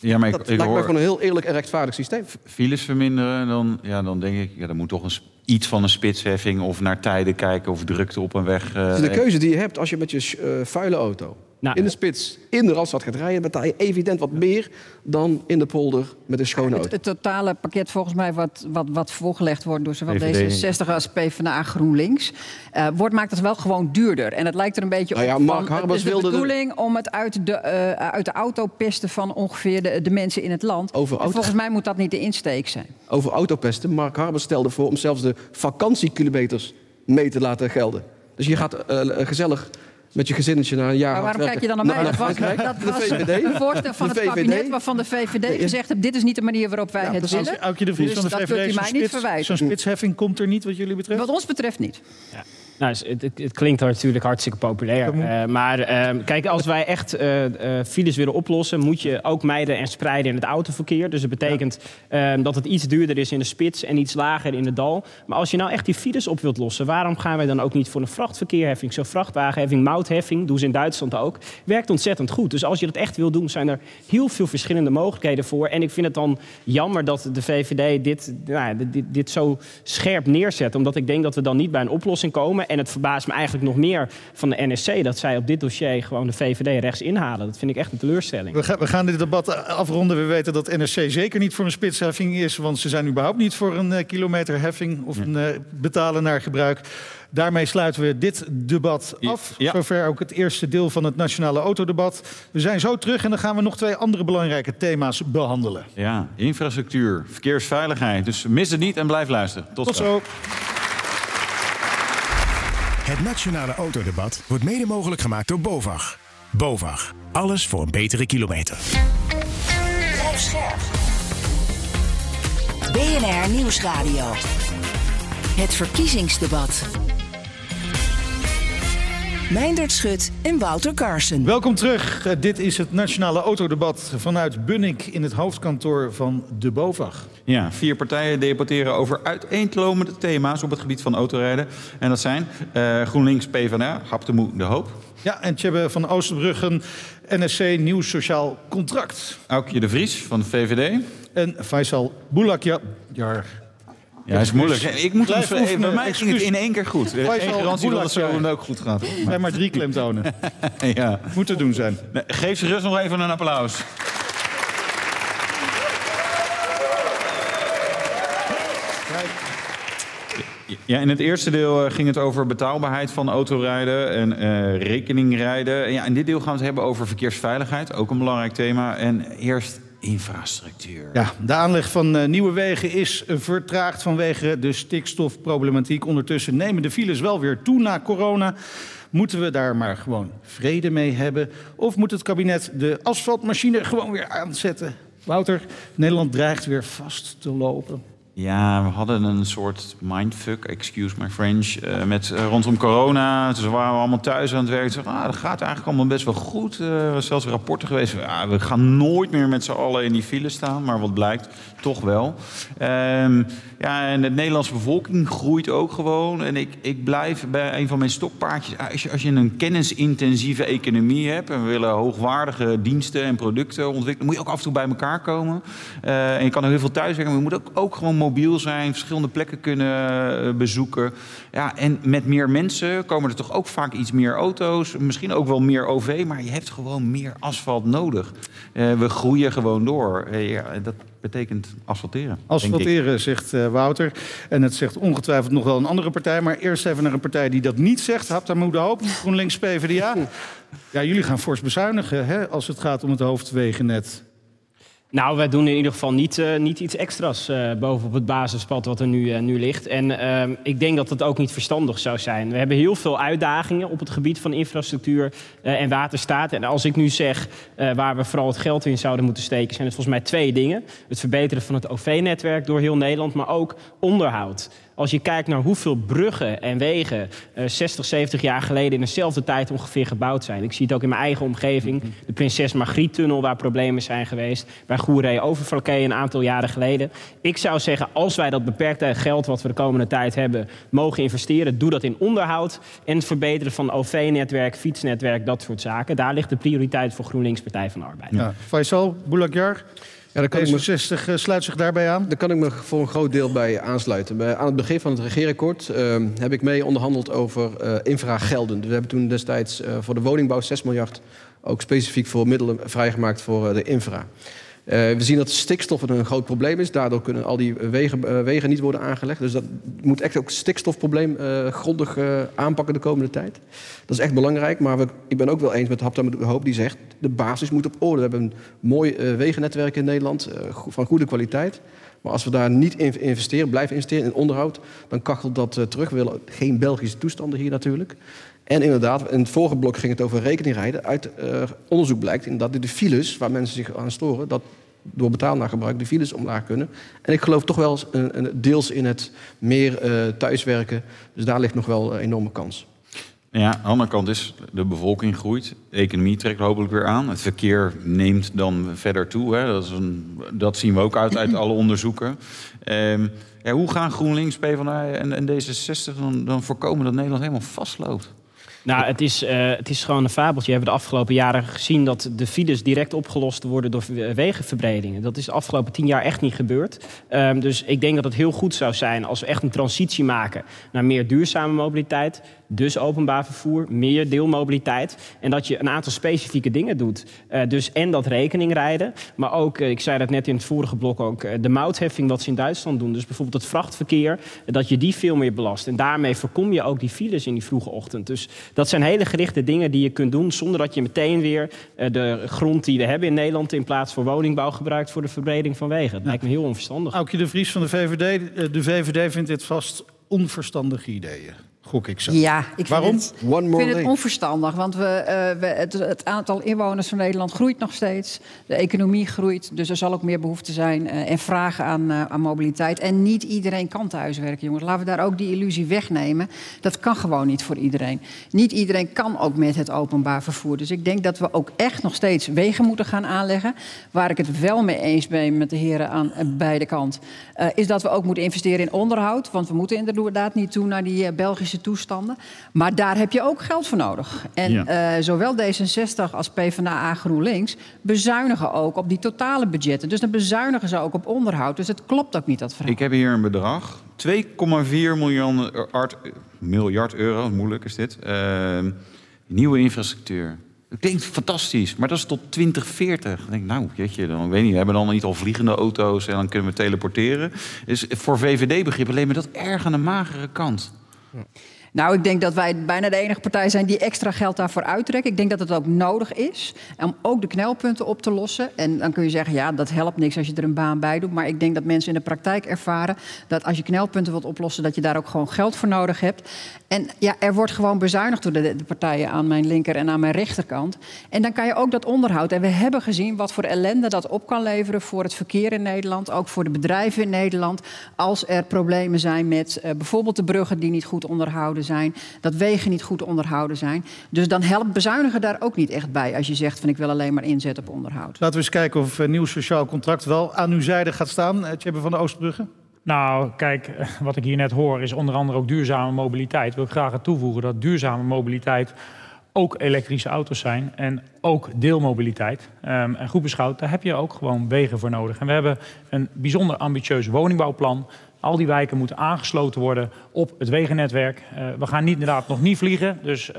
Ja, maar ik, dat ik lijkt hoor, me gewoon een heel eerlijk en rechtvaardig systeem. Files verminderen, dan, ja, dan denk ik, ja, dan moet toch een, iets van een spitsheffing of naar tijden kijken of drukte op een weg. Uh, dat is de keuze die je hebt als je met je uh, vuile auto nou, in de spits in de Randstad gaat rijden, betaal je evident wat meer dan in de polder met een schone auto. Het, het totale pakket volgens mij wat, wat, wat voorgelegd wordt door zowel D66 als PvdA GroenLinks, uh, wordt, maakt het wel gewoon duurder. En het lijkt er een beetje nou ja, op Mark van, de, de bedoeling om het uit de, uh, uit de auto pesten van ongeveer de, de mensen in het land. Over auto... Volgens mij moet dat niet de insteek zijn. Over autopesten. Mark Harbers stelde voor om zelfs de vakantiekilometers mee te laten gelden. Dus je gaat uh, gezellig met je gezinnetje naar een jaar. Maar waarom kijk je dan naar mij? Dat was, dat was een voorstel van het kabinet waarvan de VVD gezegd heeft: dit is niet de manier waarop wij het willen. Aukje de Vries dus van de VVD, zo'n spits, zo spitsheffing komt er niet wat jullie betreft? Wat ons betreft niet. Ja. Nou, het, het, het, klinkt natuurlijk hartstikke populair. Uh, maar uh, kijk, als wij echt uh, files willen oplossen, moet je ook mijden en spreiden in het autoverkeer. Dus dat betekent ja. dat het iets duurder is in de spits en iets lager in het dal. Maar als je nou echt die files op wilt lossen, waarom gaan wij dan ook niet voor een vrachtverkeerheffing? Zo'n vrachtwagenheffing, moutheffing, doen ze in Duitsland ook. Werkt ontzettend goed. Dus als je dat echt wil doen, zijn er heel veel verschillende mogelijkheden voor. En ik vind het dan jammer dat de VVD dit, nou, dit, dit zo scherp neerzet. Omdat ik denk dat we dan niet bij een oplossing komen. En het verbaast me eigenlijk nog meer van de NSC dat zij op dit dossier gewoon de VVD rechts inhalen. Dat vind ik echt een teleurstelling. We gaan, we gaan dit debat afronden. We weten dat NSC zeker niet voor een spitsheffing is, want ze zijn überhaupt niet voor een uh, kilometerheffing of een uh, betalen naar gebruik. Daarmee sluiten we dit debat af. Ja. Zover ook het eerste deel van het nationale autodebat. We zijn zo terug en dan gaan we nog twee andere belangrijke thema's behandelen. Ja, infrastructuur, verkeersveiligheid. Dus mis het niet en blijf luisteren. Tot, Tot zo. Het Nationale Autodebat wordt mede mogelijk gemaakt door BOVAG. BOVAG. Alles voor een betere kilometer. BNR Nieuwsradio. Het verkiezingsdebat. Meindert Schut en Wouter Carson. Welkom terug. Uh, dit is het Nationale Autodebat vanuit Bunnik in het hoofdkantoor van de BOVAG. Ja, vier partijen debatteren over uiteenlopende thema's op het gebied van autorijden. En dat zijn uh, GroenLinks, PvdA, Haptemoe, De Hoop. Ja, en Tjebbe van Oosterbruggen, NSC Nieuw Sociaal Contract. Aukje de Vries van de VVD. En Faisal Boulakja. Ja, is moeilijk. Ik moet even, bij mij ging het in één keer goed. Er is geen garantie dat het zo ook goed gaat. Wij maar drie klemtonen. [LAUGHS] ja. Moet te doen zijn. Geef ze rust nog even een applaus. Ja, in het eerste deel eh, ging het over betaalbaarheid van autorijden en uh, rekeningrijden. En ja, in dit deel gaan we het hebben over verkeersveiligheid, ook een belangrijk thema. En eerst infrastructuur. Ja, de aanleg van uh, nieuwe wegen is vertraagd vanwege de stikstofproblematiek. Ondertussen nemen de files wel weer toe na corona. Moeten we daar maar gewoon vrede mee hebben? Of moet het kabinet de asfaltmachine gewoon weer aanzetten? Wouter, Nederland dreigt weer vast te lopen. Ja, we hadden een soort mindfuck, excuse my French, uh, met uh, rondom corona. Toen waren we allemaal thuis aan het werk. Zeiden, ah, dat gaat eigenlijk allemaal best wel goed. Uh, er zijn zelfs rapporten geweest. Ah, we gaan nooit meer met z'n allen in die file staan. Maar wat blijkt, toch wel. Um, ja, en de Nederlandse bevolking groeit ook gewoon. En ik, ik blijf bij een van mijn stokpaardjes. Als je, als je een kennisintensieve economie hebt... en we willen hoogwaardige diensten en producten ontwikkelen... moet je ook af en toe bij elkaar komen. en je kan ook heel veel thuiswerken, maar je moet ook, ook gewoon mobiel zijn, verschillende plekken kunnen eh, bezoeken. Ja, en met meer mensen komen er toch ook vaak iets meer auto's, misschien ook wel meer OV, maar je hebt gewoon meer asfalt nodig. Uh, we groeien gewoon door. Uh, ja, dat betekent asfalteren. Asfalteren, zegt uh, Wouter. En het zegt ongetwijfeld nog wel een andere partij. Maar eerst even naar een partij die dat niet zegt. Haptamoede Hoop, GroenLinks PvdA. [LAUGHS] Ja, jullie gaan fors bezuinigen hè, als het gaat om het hoofdwegennet. Nou, wij doen in ieder geval niet, uh, niet iets extra's uh, bovenop het basispad wat er nu, uh, nu ligt. En ehm, ik denk dat dat ook niet verstandig zou zijn. We hebben heel veel uitdagingen op het gebied van infrastructuur en waterstaat. En als ik nu zeg waar we vooral het geld in zouden moeten steken... zijn het volgens mij twee dingen. Het verbeteren van het OV-netwerk door heel Nederland, maar ook onderhoud. Als je kijkt naar hoeveel bruggen en wegen uh, 60, 70 jaar geleden in dezelfde tijd ongeveer gebouwd zijn. Ik zie het ook in mijn eigen omgeving. De Prinses Margriet-tunnel waar problemen zijn geweest. Bij Goeree Overflakkee een aantal jaren geleden. Ik zou zeggen, als wij dat beperkte geld wat we de komende tijd hebben mogen investeren, doe dat in onderhoud en het verbeteren van OV-netwerk, fietsnetwerk, dat soort zaken. Daar ligt de prioriteit voor GroenLinks Partij van de Arbeid. Ja. Faisal, Boulakjar. Ja, kan ik me, 60 eh, sluit zich daarbij aan? Daar kan ik me voor een groot deel bij aansluiten. Bij, aan het begin van het regeerakkoord uh, heb ik mee onderhandeld over uh, infragelden. We hebben toen destijds uh, voor de woningbouw 6 miljard ook specifiek voor middelen vrijgemaakt voor de infra. Uh, we zien dat stikstof een groot probleem is. Daardoor kunnen al die wegen, uh, wegen niet worden aangelegd. Dus dat moet echt ook het stikstofprobleem uh, grondig aanpakken de komende tijd. Dat is echt belangrijk. Maar ik ben ook wel eens met Hapta de Hoop die zegt... de basis moet op orde. We hebben een mooi wegennetwerk in Nederland van goede kwaliteit. Maar als we daar niet in investeren, blijven investeren in onderhoud... dan kachelt dat terug. We willen geen Belgische toestanden hier natuurlijk. En inderdaad, in het vorige blok ging het over rekeningrijden. Uit onderzoek blijkt inderdaad de files waar mensen zich aan storen... dat door betaalnaargebruik de files omlaag kunnen. En ik geloof toch wel een deels in het meer uh, thuiswerken. Dus daar ligt nog wel een enorme kans. Ja, aan de andere kant is de bevolking groeit. De economie trekt hopelijk weer aan. Het verkeer neemt dan verder toe. Hè. Dat, is een, dat zien we ook uit, uit alle onderzoeken. Ja, hoe gaan GroenLinks, PvdA en, en D66 dan, dan voorkomen dat Nederland helemaal vastloopt? Nou, het is, uh, het is gewoon een fabeltje. We hebben de afgelopen jaren gezien dat de files direct opgelost worden door wegenverbredingen. Dat is de afgelopen tien jaar echt niet gebeurd. Um, dus ik denk dat het heel goed zou zijn als we echt een transitie maken naar meer duurzame mobiliteit. Dus openbaar vervoer, meer deelmobiliteit. En dat je een aantal specifieke dingen doet. Uh, dus en dat rekeningrijden. Maar ook, uh, ik zei dat net in het vorige blok ook, uh, de moutheffing wat ze in Duitsland doen. Dus bijvoorbeeld het vrachtverkeer, dat je die veel meer belast. En daarmee voorkom je ook die files in die vroege ochtend. Dus dat zijn hele gerichte dingen die je kunt doen zonder dat je meteen weer de grond die we hebben in Nederland in plaats voor woningbouw gebruikt voor de verbreding van wegen. Dat lijkt me heel onverstandig. Aukje de Vries van de VVD. De VVD vindt dit vast onverstandige ideeën. Gok ik zo. Ja, ik Waarom? vind, het, ik vind het onverstandig. Want we, uh, we, het, het, aantal inwoners van Nederland groeit nog steeds. De economie groeit. Dus er zal ook meer behoefte zijn uh, en vragen aan, uh, aan mobiliteit. En niet iedereen kan thuiswerken, jongens. Laten we daar ook die illusie wegnemen. Dat kan gewoon niet voor iedereen. Niet iedereen kan ook met het openbaar vervoer. Dus ik denk dat we ook echt nog steeds wegen moeten gaan aanleggen. Waar ik het wel mee eens ben met de heren aan beide kanten. is dat we ook moeten investeren in onderhoud. Want we moeten inderdaad niet toe naar die Belgische toestanden. Maar daar heb je ook geld voor nodig. En ja. uh, zowel D66 als PvdA GroenLinks bezuinigen ook op die totale budgetten. Dus dan bezuinigen ze ook op onderhoud. Dus het klopt ook niet, dat verhaal. Ik heb hier een bedrag. 2,4 miljard, miljard euro, moeilijk is dit. Uh, nieuwe infrastructuur. Dat klinkt fantastisch, maar dat is tot 2040. Dan denk ik, nou, jeetje, dan weet niet, we hebben dan niet al vliegende auto's en dan kunnen we teleporteren. Dus voor VVD-begrip alleen maar dat erg aan de magere kant. Ja. Nou, ik denk dat wij bijna de enige partij zijn die extra geld daarvoor uittrekken. Ik denk dat het ook nodig is om ook de knelpunten op te lossen. En dan kun je zeggen, ja, dat helpt niks als je er een baan bij doet. Maar ik denk dat mensen in de praktijk ervaren dat als je knelpunten wilt oplossen, dat je daar ook gewoon geld voor nodig hebt. En ja, er wordt gewoon bezuinigd door de, de partijen aan mijn linker en aan mijn rechterkant. En dan kan je ook dat onderhoud. En we hebben gezien wat voor ellende dat op kan leveren voor het verkeer in Nederland, ook voor de bedrijven in Nederland. Als er problemen zijn met uh, bijvoorbeeld de bruggen die niet goed onderhouden zijn, dat wegen niet goed onderhouden zijn. Dus dan helpt bezuinigen daar ook niet echt bij als je zegt van ik wil alleen maar inzetten op onderhoud. Laten we eens kijken of een nieuw sociaal contract wel aan uw zijde gaat staan. Tjebbe van de Oostbrugge. Nou, kijk, wat ik hier net hoor is onder andere ook duurzame mobiliteit. Wil ik graag aan toevoegen dat duurzame mobiliteit ook elektrische auto's zijn en ook deelmobiliteit. Um, en goed beschouwd, daar heb je ook gewoon wegen voor nodig. En we hebben een bijzonder ambitieus woningbouwplan al die wijken moeten aangesloten worden op het wegennetwerk. Uh, we gaan niet, inderdaad nog niet vliegen, dus uh,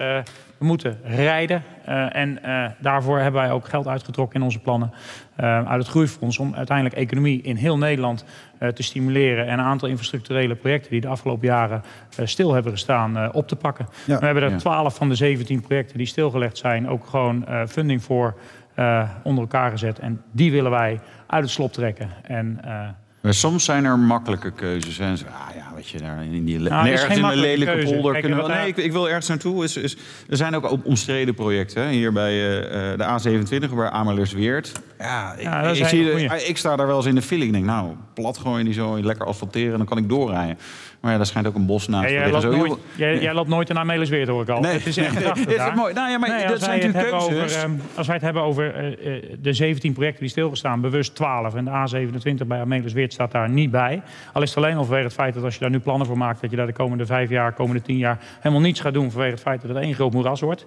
we moeten rijden. Uh, en daarvoor hebben wij ook geld uitgetrokken in onze plannen uit het Groeifonds... om uiteindelijk economie in heel Nederland te stimuleren... en een aantal infrastructurele projecten die de afgelopen jaren stil hebben gestaan op te pakken. Ja. We hebben er 12 van de 17 projecten die stilgelegd zijn ook gewoon funding voor... eh, onder elkaar gezet. En die willen wij uit het slop trekken. En, eh, Maar soms zijn er makkelijke keuzes. En zo, ah ja, weet je, daar in die Nou, in een lelijke keuze. polder Kijk, kunnen we... wat Nee, ik, ik wil ergens naartoe. Is, is, er zijn ook omstreden projecten. Hè? Hier bij eh, eh, de A27, bij Amersweert. Ja, ik, Ja, ik, zie, goeie. ik sta daar wel eens in de file. Ik denk, nou, plat gooien die zo, lekker asfalteren... en dan kan ik doorrijden. Maar ja, daar schijnt ook een bos naast Ja, te jij, liggen. Zo, nooit, jij, jij loopt nooit naar Melisweert, hoor ik al. Nee. Het is echt prachtig is mooi. Nou ja, maar Nee, dat als zijn wij het natuurlijk keuzes. Over, ehm, als wij het hebben over eh, eh, de 17 projecten die stilgestaan, bewust 12. En de A27 bij Amelisweert staat daar niet bij. Al is het alleen al vanwege het feit dat als je daar nu plannen voor maakt... dat je daar de komende vijf jaar, komende tien jaar... helemaal niets gaat doen vanwege het feit dat het één groot moeras wordt.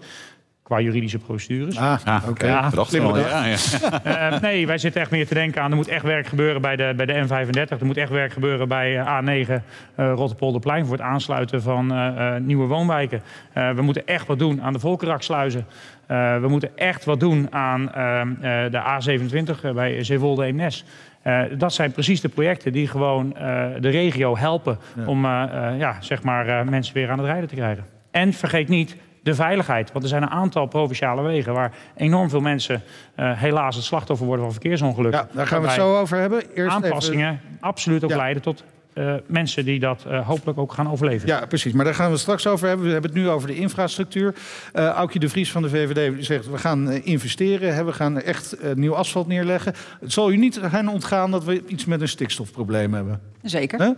Qua juridische procedures. Ah, oké. Ja, ja, ja. [LAUGHS] Eh, nee, wij zitten echt meer te denken aan... er moet echt werk gebeuren bij de, bij de N35. Er moet echt werk gebeuren bij eh, A9 eh Rotterpolderplein... voor het aansluiten van eh, eh, nieuwe woonwijken. Eh, we moeten echt wat doen aan de Volkeraksluizen. Eh, we moeten echt wat doen aan ehm, eh, de A27 bij Zeewolde Eemnes. Eh, dat zijn precies de projecten die gewoon eh, de regio helpen... om ja, zeg maar, eh, mensen weer aan het rijden te krijgen. En vergeet niet de veiligheid. Want er zijn een aantal provinciale wegen... waar enorm veel mensen eh, helaas het slachtoffer worden van verkeersongelukken. Ja, daar gaan we het zo over hebben. Eerst aanpassingen absoluut ook Ja. leiden tot eh, mensen die dat eh, hopelijk ook gaan overleven. Ja, precies. Maar daar gaan we het straks over hebben. We hebben het nu over de infrastructuur. Eh Aukje de Vries van de VVD zegt... we gaan investeren, hè, we gaan echt nieuw asfalt neerleggen. Het zal u niet gaan ontgaan dat we iets met een stikstofprobleem hebben. Zeker. Hè?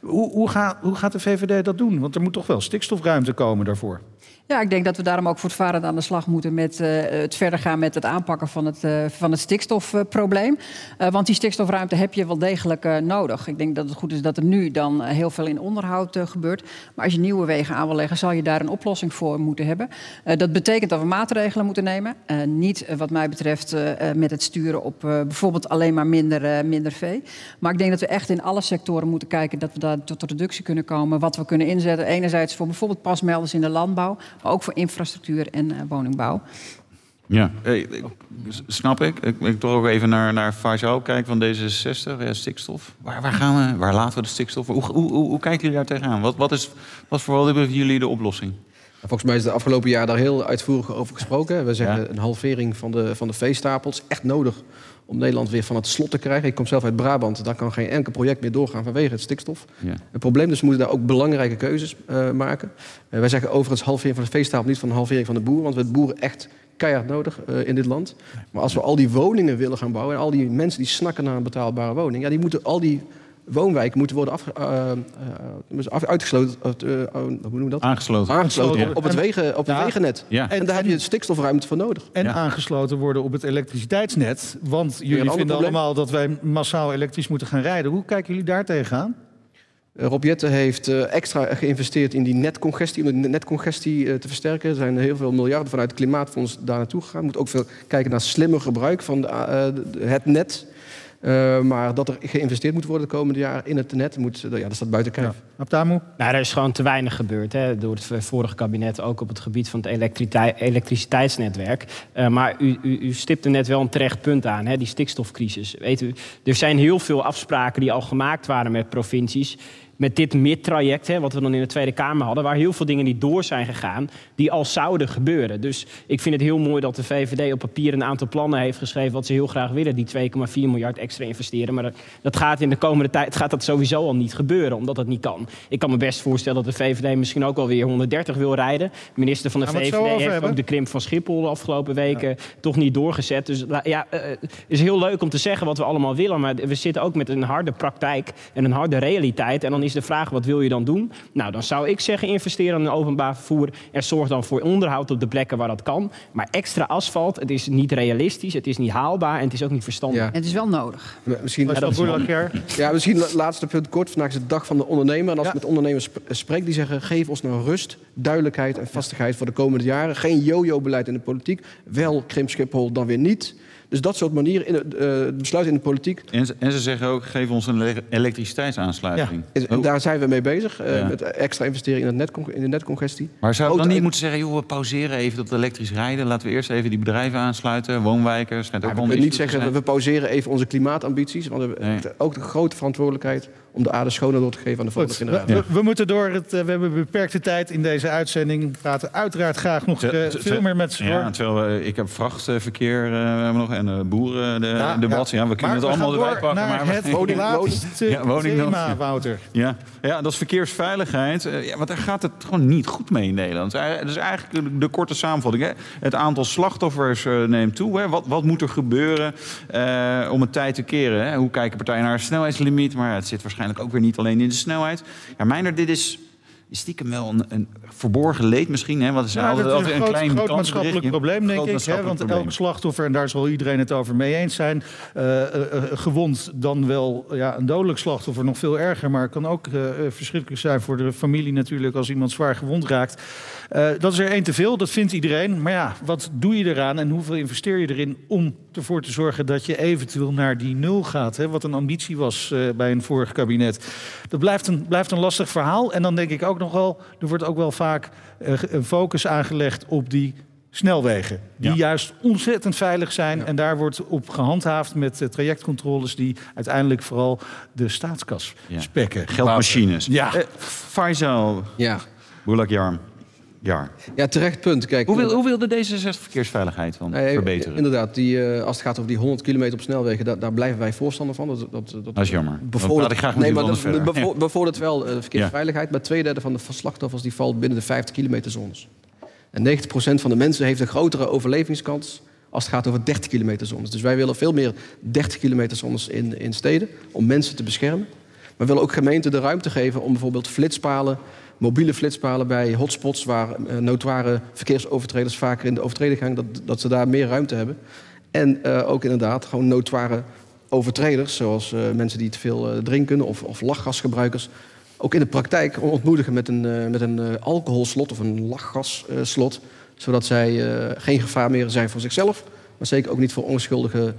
Hoe, hoe, hoe gaat de VVD dat doen? Want er moet toch wel stikstofruimte komen daarvoor. Ja, ik denk dat we daarom ook voortvarend aan de slag moeten met eh, het verder gaan met het aanpakken van het, eh, van het stikstofprobleem. Eh, want die stikstofruimte heb je wel degelijk nodig. Ik denk dat het goed is dat er nu dan heel veel in onderhoud gebeurt. Maar als je nieuwe wegen aan wil leggen, zal je daar een oplossing voor moeten hebben. Dat betekent dat we maatregelen moeten nemen. Niet wat mij betreft met het sturen op bijvoorbeeld alleen maar minder, minder vee. Maar ik denk dat we echt in alle sectoren moeten kijken dat we daar tot reductie kunnen komen. Wat we kunnen inzetten. Enerzijds voor bijvoorbeeld pasmelders in de landbouw, maar ook voor infrastructuur en eh, woningbouw. Ja, ik- snap ik. Ik, ik toch ook even naar, naar Faisal kijken van D66, ja, stikstof. Waar, waar gaan we? Waar laten we de stikstof? Hoe, hoe, hoe, hoe kijken jullie daar tegenaan? Wat, wat is wat voor jullie de oplossing? Volgens mij is de afgelopen jaar daar heel uitvoerig over gesproken. We zeggen een halvering van de, van de veestapels. Echt nodig om Nederland weer van het slot te krijgen. Ik kom zelf uit Brabant. Daar kan geen enkel project meer doorgaan vanwege het stikstof. Ja. Het probleem dus we moeten daar ook belangrijke keuzes eh, maken. Eh, wij zeggen overigens halvering van de veestapel, niet van de halvering van de boer. Want we hebben boeren echt keihard nodig eh, in dit land. Maar als we al die woningen willen gaan bouwen... en al die mensen die snakken naar een betaalbare woning... Ja, die moeten al die woonwijken moeten worden af, eh, eh, af- uitgesloten. eh, eh, hoe noemen we dat? Aangesloten. Aangesloten Ja. op, op het, wegen, op het Ja. wegennet. Ja. En daar heb je stikstofruimte voor nodig. En Ja. aangesloten worden op het elektriciteitsnet. Want jullie vinden probleem? allemaal dat wij massaal elektrisch moeten gaan rijden. Hoe kijken jullie daar tegenaan? Eh, Rob Jetten heeft eh, extra geïnvesteerd in die netcongestie, om de netcongestie eh, te versterken. Er zijn heel veel miljarden vanuit het Klimaatfonds daar naartoe gegaan. We moeten ook veel kijken naar slimmer gebruik van eh, het net. Eh, maar dat er geïnvesteerd moet worden de komende jaren in het net, moet, eh, ja, dat staat buiten kijf. Abtamu? Nou, er is gewoon te weinig gebeurd hè, door het vorige kabinet, ook op het gebied van het elektriciteit- elektriciteitsnetwerk. Eh, maar u, u, u stipte net wel een terecht punt aan, hè, die stikstofcrisis. Weet u, er zijn heel veel afspraken die al gemaakt waren met provincies. Met dit MIT-traject, hè, wat we dan in de Tweede Kamer hadden, waar heel veel dingen niet door zijn gegaan, die al zouden gebeuren. Dus ik vind het heel mooi dat de VVD op papier een aantal plannen heeft geschreven wat ze heel graag willen, die 2,4 miljard extra investeren. Maar dat, dat gaat in de komende tijd gaat dat sowieso al niet gebeuren, omdat dat niet kan. Ik kan me best voorstellen dat de VVD misschien ook wel weer 130 wil rijden. De minister van de het VVD heeft hebben? ook de krimp van Schiphol de afgelopen weken toch niet doorgezet. Dus ja, eh, het is heel leuk om te zeggen wat we allemaal willen, maar we zitten ook met een harde praktijk en een harde realiteit. En dan is de vraag, wat wil je dan doen? Nou, dan zou ik zeggen, investeren in openbaar vervoer. Er zorg dan voor onderhoud op de plekken waar dat kan. Maar extra asfalt, het is niet realistisch, het is niet haalbaar en het is ook niet verstandig. Ja. En het is wel nodig. Misschien, Was dat dat is ja, misschien het laatste punt kort. Vandaag is de dag van de ondernemer. En als Ja. ik met ondernemers sp- spreek, die zeggen... geef ons nou rust, duidelijkheid en vastigheid voor de komende jaren. Geen yo-yo-beleid in de politiek. Wel krimp Schiphol, dan weer niet. Dus dat soort manieren, in het, eh, besluiten in de politiek... En, ze- en ze zeggen ook, geef ons een ele- elektriciteitsaansluiting. is- en daar zijn we mee bezig. eh, Ja. Met extra investeren in, het netcon- in de netcongestie. Maar zou ik dan niet moeten zeggen, joh, we pauzeren even dat elektrisch rijden. Laten we eerst even die bedrijven aansluiten, woonwijken. Ook we kunnen niet zeggen, we pauzeren even onze klimaatambities. Want we hebben Nee. ook de grote verantwoordelijkheid om de aarde schoner door te geven aan de volgende Goed, generatie. we, we- we moeten door. Het, eh, we hebben beperkte tijd in deze uitzending. We praten uiteraard graag nog eh, veel meer met ze. Ja, terwijl eh, ik heb vrachtverkeer eh, nog en eh, boeren de, Ja, debat. ja. Ja, we kunnen Maar het allemaal erbij pakken. naar maar het [LAUGHS] woning- laatste Ja, thema, Wouter. Ja. ja, dat is verkeersveiligheid. Ja, want daar gaat het gewoon niet goed mee in Nederland. Dat is eigenlijk de- korte samenvatting. Hè. Het aantal slachtoffers neemt toe. Hè. Wat, wat moet er gebeuren eh, om het tijd te keren? Hè? Hoe kijken partijen naar een snelheidslimiet? Maar het zit waarschijnlijk ook weer niet alleen in de snelheid. Ja, Meijner, dit is is stiekem wel een, een verborgen leed misschien. Hè? Wat is altijd, dat is altijd een groot, klein groot maatschappelijk probleem, denk ik. Hè? Want elk slachtoffer, en daar zal iedereen het over mee eens zijn... eh, eh, eh, gewond dan wel ja, een dodelijk slachtoffer, nog veel erger... maar het kan ook verschrikkelijk zijn voor de familie natuurlijk... als iemand zwaar gewond raakt. Dat is er één te veel, dat vindt iedereen. Maar ja, wat doe je eraan en hoeveel investeer je erin... om ervoor te zorgen dat je eventueel naar die nul gaat? Hè? Wat een ambitie was bij een vorig kabinet. Dat blijft een, blijft een lastig verhaal. En dan denk ik ook nog wel... er wordt ook wel vaak eh, een focus aangelegd op die snelwegen. Die Ja. juist ontzettend veilig zijn. En daar wordt op gehandhaafd met eh, trajectcontroles... die uiteindelijk vooral de staatskas Ja. spekken. Geldmachines. Ja. Eh, Faisal Ja. Boulak Jarm. Ja. Ja, terecht punt. Kijk, Hoe, wil, hoe wilde D66 verkeersveiligheid dan Nee, verbeteren? Inderdaad, die, eh, als het gaat over die 100 kilometer op snelwegen, daar, daar blijven wij voorstander van. Dat, dat, dat, Dat is jammer. Bevordert- ik graag met nee, maar dat verder. bevo- [LAUGHS] bevordert wel eh, verkeersveiligheid. Maar twee derde van de slachtoffers die valt binnen de 50 kilometer zones. En 90% van de mensen heeft een grotere overlevingskans als het gaat over 30 kilometer zones. Dus wij willen veel meer 30 kilometer zones in, in steden om mensen te beschermen. Maar we willen ook gemeenten de ruimte geven om bijvoorbeeld flitspalen, mobiele flitspalen bij hotspots waar eh, notoire verkeersovertreders vaker in de overtreding gaan, dat, dat ze daar meer ruimte hebben. En eh, ook inderdaad gewoon notoire overtreders, zoals eh, mensen die te veel drinken of, of lachgasgebruikers, ook in de praktijk ontmoedigen met een, met een alcoholslot of een lachgasslot, zodat zij geen gevaar meer zijn voor zichzelf, maar zeker ook niet voor onschuldige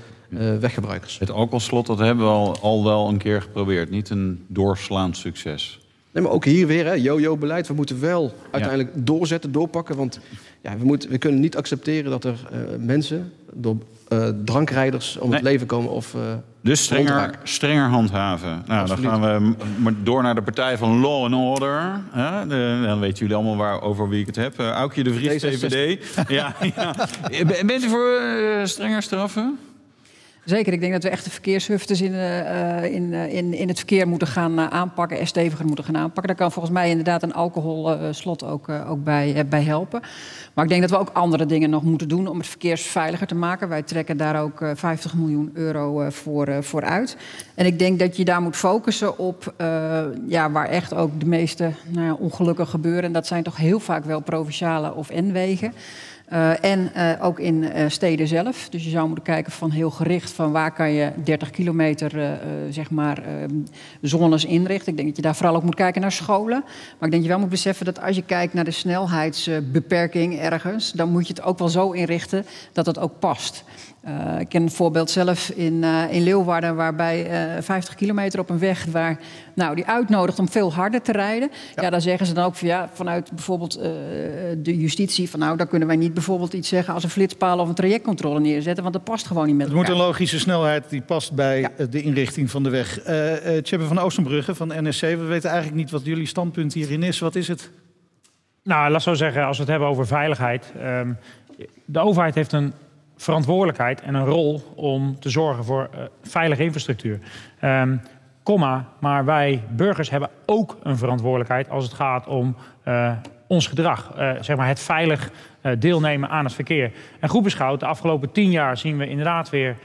weggebruikers. Het alcoholslot dat hebben we al, al wel een keer geprobeerd. Niet een doorslaand succes. Nee, maar ook hier weer, hè, yo-yo-beleid. We moeten wel uiteindelijk doorzetten, doorpakken. Want ja, we, moeten, we kunnen niet accepteren dat er eh, mensen door eh, drankrijders om het leven komen of eh Dus strenger, strenger handhaven. Nou, Absoluut. dan gaan we door naar de partij van Law and Order. De- dan weten jullie allemaal waar, over wie ik het heb. Uh, Aukje de Vries, D66. VVD. ja, ja. [LAUGHS] Ben- Bent u voor strenger straffen? Zeker, ik denk dat we echt de verkeershufters in, eh, eh, in, eh, in, in het verkeer moeten gaan aanpakken en steviger moeten gaan aanpakken. Daar kan volgens mij inderdaad een alcoholslot ook, ook bij, bij helpen. Maar ik denk dat we ook andere dingen nog moeten doen om het verkeersveiliger te maken. Wij trekken daar ook eh, 50 miljoen euro voor, voor uit. En ik denk dat je daar moet focussen op ja, waar echt ook de meeste nou ongelukken gebeuren. En dat zijn toch heel vaak wel provinciale of N-wegen. Eh, en eh, ook in eh, steden zelf. Dus je zou moeten kijken van heel gericht van waar kan je 30 kilometer zeg maar, zones inrichten. Ik denk dat je daar vooral ook moet kijken naar scholen. Maar ik denk dat je wel moet beseffen dat als je kijkt naar de snelheidsbeperking ergens, dan moet je het ook wel zo inrichten dat het ook past. Eh, ik ken een voorbeeld zelf in, eh, in Leeuwarden, waarbij eh 50 kilometer op een weg waar nou, die uitnodigt om veel harder te rijden. Ja, dan zeggen ze dan ook van, ja, vanuit bijvoorbeeld eh, de justitie van nou, daar kunnen wij niet bijvoorbeeld iets zeggen als een flitspaal of een trajectcontrole neerzetten, want dat past gewoon niet met Het moet elkaar. een logische snelheid die past bij eh, de inrichting van de weg. Eh eh Tjeppe van Oostenbrugge van NSC, we weten eigenlijk niet wat jullie standpunt hierin is. Wat is het? Nou, laat zo zeggen, als we het hebben over veiligheid. ehm, de overheid heeft een verantwoordelijkheid en een rol om te zorgen voor eh, veilige infrastructuur. Ehm, Komma, maar wij burgers hebben ook een verantwoordelijkheid als het gaat om eh, ons gedrag. Eh, zeg maar het veilig deelnemen aan het verkeer. En goed beschouwd, de afgelopen tien jaar zien we inderdaad weer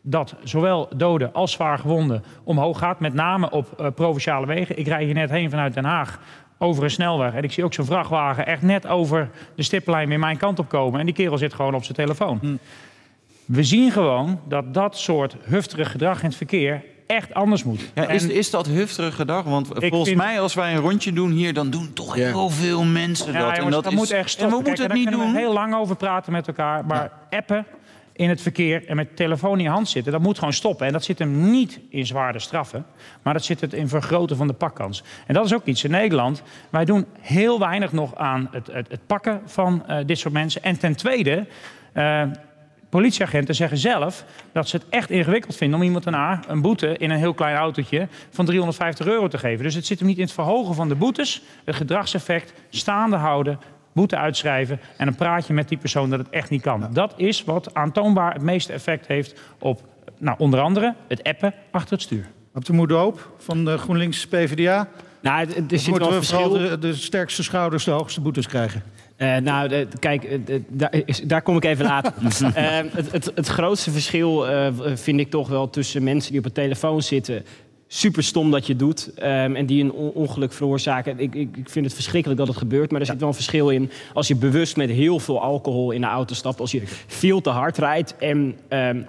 dat zowel doden als zwaar gewonden omhoog gaat. Met name op provinciale wegen. Ik rij hier net heen vanuit Den Haag over een snelweg. En ik zie ook zo'n vrachtwagen echt net over de stippellijn weer mijn kant op komen. En die kerel zit gewoon op zijn telefoon. We zien gewoon dat dat soort hufterig gedrag in het verkeer echt anders moet. Ja, is, En- is dat hufterig gedrag? Want volgens vind- mij, als wij een rondje doen hier, dan doen toch heel veel mensen Ja, dat. jongens, dat is- moet echt stoppen. En we Kijk, moeten het niet doen. we heel lang over praten met elkaar. Maar appen in het verkeer en met telefoon in je hand zitten, dat moet gewoon stoppen. En dat zit hem niet in zwaarde straffen, maar dat zit het in vergroten van de pakkans. En dat is ook iets in Nederland. Wij doen heel weinig nog aan het, het, het pakken van eh, dit soort mensen. En ten tweede, eh, politieagenten zeggen zelf dat ze het echt ingewikkeld vinden om iemand daarna een boete in een heel klein autootje van 350 euro te geven. Dus het zit hem niet in het verhogen van de boetes, het gedragseffect, staande houden, boete uitschrijven en een praatje met die persoon dat het echt niet kan. Dat is wat aantoonbaar het meeste effect heeft op nou, onder andere het appen achter het stuur. Op de moeder hoop van de GroenLinks PvdA. Nou, het- er Of zit moeten wel we verschil. de, de sterkste schouders de hoogste boetes krijgen? Eh, nou, de- kijk, eh, de- daar, is- daar kom ik even later. [LAUGHS] Eh, het, het, het grootste verschil eh, vind ik toch wel tussen mensen die op een telefoon zitten. Super stom dat je doet ehm, en die een on- ongeluk veroorzaken. Ik, ik, ik vind het verschrikkelijk dat het gebeurt, maar er zit wel een verschil in. Als je bewust met heel veel alcohol in de auto stapt, als je veel te hard rijdt. En ehm,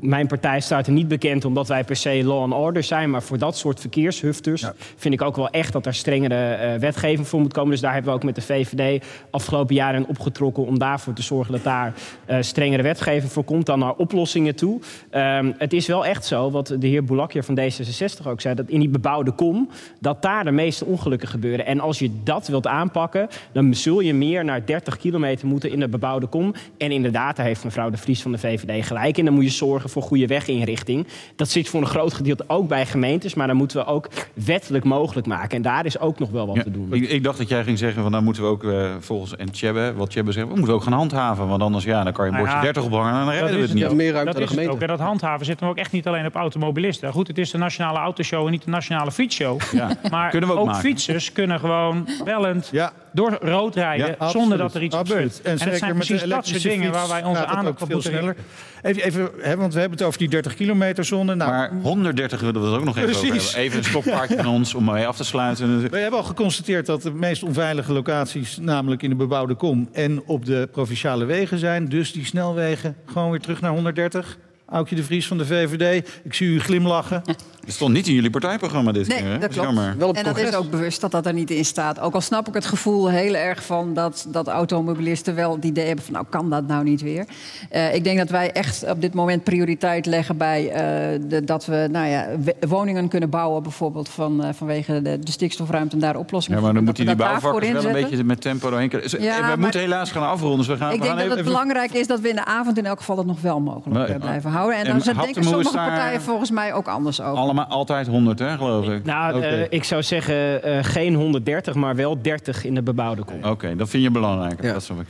mijn partij staat er niet bekend omdat wij per se law and order zijn, maar voor dat soort verkeershufters vind ik ook wel echt dat er strengere eh, wetgeving voor moet komen. Dus daar hebben we ook met de VVD afgelopen jaren opgetrokken om daarvoor te zorgen dat daar eh, strengere wetgeving voor komt, dan naar oplossingen toe. Ehm, het is wel echt zo, wat de heer Boulakje van D66 ook zei, dat in die bebouwde kom, dat daar de meeste ongelukken gebeuren. En als je dat wilt aanpakken, dan zul je meer naar 30 kilometer moeten in de bebouwde kom. En inderdaad, daar heeft mevrouw de Vries van de VVD gelijk in. Dan moet je zorgen voor goede weginrichting. Dat zit voor een groot gedeelte ook bij gemeentes, maar dan moeten we ook wettelijk mogelijk maken. En daar is ook nog wel wat Ja, te doen. ik, ik dacht dat jij ging zeggen van nou moeten we ook eh, volgens en Tjebbe, wat Tjebbe zegt, we moeten ook gaan handhaven, want anders ja, dan kan je een Nou bordje ja, 30 ophangen en dan redden we het niet. ook. meer ruimte dat aan de is gemeente. ook. En dat handhaven zit hem ook echt niet alleen op automobilisten. Goed, het is de nationale autoshow en niet de nationale fietsshow. [LAUGHS] Ja, Maar kunnen we ook ook, maken. fietsers kunnen gewoon wellend Ja. door rood rijden Ja, zonder dat er iets absoluut. gebeurt. En, het zeker zijn met de precies dat soort elektrische dingen waar wij onze aandacht op moeten richten. Even, even hè, want we hebben het over die 30 kilometer zone. Nou, Maar 130 willen we het ook nog even over hebben. Even een stokpaardje van ons om mee af te sluiten. We hebben al geconstateerd dat de meest onveilige locaties, namelijk in de bebouwde kom en op de provinciale wegen zijn. Dus die snelwegen gewoon weer terug naar 130. Aukje de Vries van de VVD, ik zie u glimlachen. Het stond niet in jullie partijprogramma dit Nee, keer. hè? dat klopt. Jammer. Wel op en dat is ook bewust dat dat er niet in staat. Ook al snap ik het gevoel heel erg van dat, dat automobilisten wel het idee hebben van nou kan dat nou niet weer. Eh, ik denk dat wij echt op dit moment prioriteit leggen bij eh, de, dat we nou ja, woningen kunnen bouwen bijvoorbeeld van, eh, vanwege de, de stikstofruimte en daar oplossingen Ja, maar dan voor- moeten die bouwvakkers wel een beetje met tempo doorheen kunnen. Dus, Ja, we maar- moeten helaas gaan afronden. Dus we gaan, Ik we gaan denk dat even, het belangrijk is dat we in de avond in elk geval dat nog wel mogelijk Maar- blijven houden. En En dan denken sommige partijen volgens mij ook anders over. allemaal altijd 100, hè, geloof ik. Nou, eh, ik zou zeggen eh, geen 130, maar wel 30 in de bebouwde kom. Oké, dat vind je belangrijk. Ja. Dat snap ik.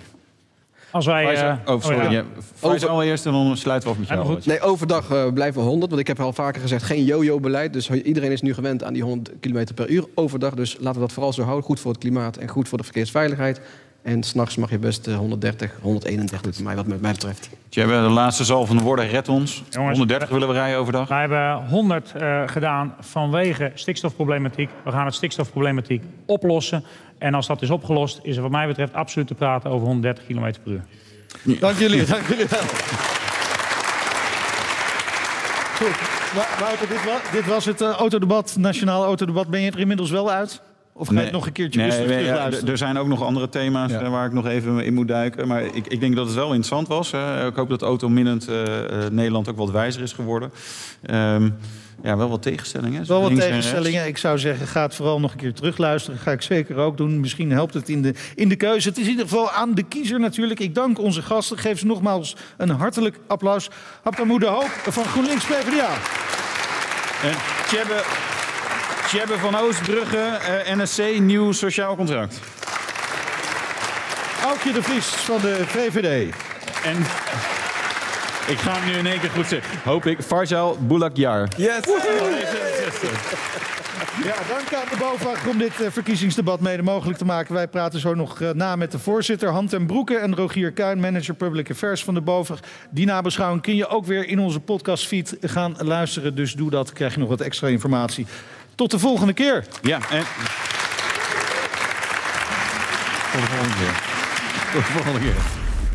Als wij... Eh, oh, sorry. ja. ja. Allereerst en dan sluiten we af met jou. maar. Nee, overdag eh, blijven we 100. Want ik heb al vaker gezegd, geen yo-yo-beleid. Dus iedereen is nu gewend aan die 100 km per uur overdag. Dus laten we dat vooral zo houden. Goed voor het klimaat en goed voor de verkeersveiligheid. En s'nachts mag je best eh, 130, 131 voor mij, wat mij betreft. Tjebbe, de laatste zal van de woorden, red ons. Jongens, 130 willen we rijden overdag. Wij hebben 100 eh, gedaan vanwege stikstofproblematiek. We gaan het stikstofproblematiek oplossen. En als dat is opgelost, is er wat mij betreft absoluut te praten over 130 km per uur. Dank jullie, dank jullie wel. Goed, Wouter, dit was, dit was het eh, autodebat, nationaal autodebat. Ben je er inmiddels wel uit? Of ga je het nog een keertje nee, ja, Er zijn ook nog andere thema's Ja. eh, waar ik nog even in moet duiken. Maar ik, ik denk dat het wel interessant was. hè. Ik hoop dat autominnend eh, eh, Nederland ook wat wijzer is geworden. Ehm, ja, wel wat tegenstellingen. Wel wat tegenstellingen. Ik zou zeggen, ga het vooral nog een keer terugluisteren. Ga ik zeker ook doen. Misschien helpt het in de, in de keuze. Het is in ieder geval aan de kiezer natuurlijk. Ik dank onze gasten. Geef ze nogmaals een hartelijk applaus. Haptamoe de Hoop van GroenLinks PvdA. En Tjebbe, Tjebbe van Oostbrugge, eh, NSC, nieuw sociaal contract. Aukje de Vries van de VVD. En ik ga hem nu in één keer goed zeggen. Hoop ik. Farzal Boulakjar. Yes! Ja, dank aan de BOVAG om dit eh, verkiezingsdebat mede mogelijk te maken. Wij praten zo nog eh, na met de voorzitter Han ten Broeke en Rogier Kuin, manager Public Affairs van de BOVAG. Die nabeschouwing kun je ook weer in onze podcastfeed gaan luisteren. Dus doe dat, krijg je nog wat extra informatie. Tot de volgende keer. Ja, en... Tot de volgende keer. Tot de volgende keer.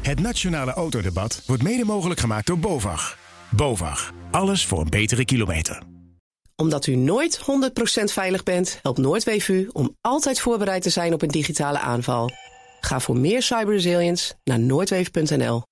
Het Nationale Autodebat wordt mede mogelijk gemaakt door BOVAG. BOVAG. Alles voor een betere kilometer. Omdat u nooit 100% veilig bent, helpt Noordweef u om altijd voorbereid te zijn op een digitale aanval. Ga voor meer cyberresilience naar noordweef.nl.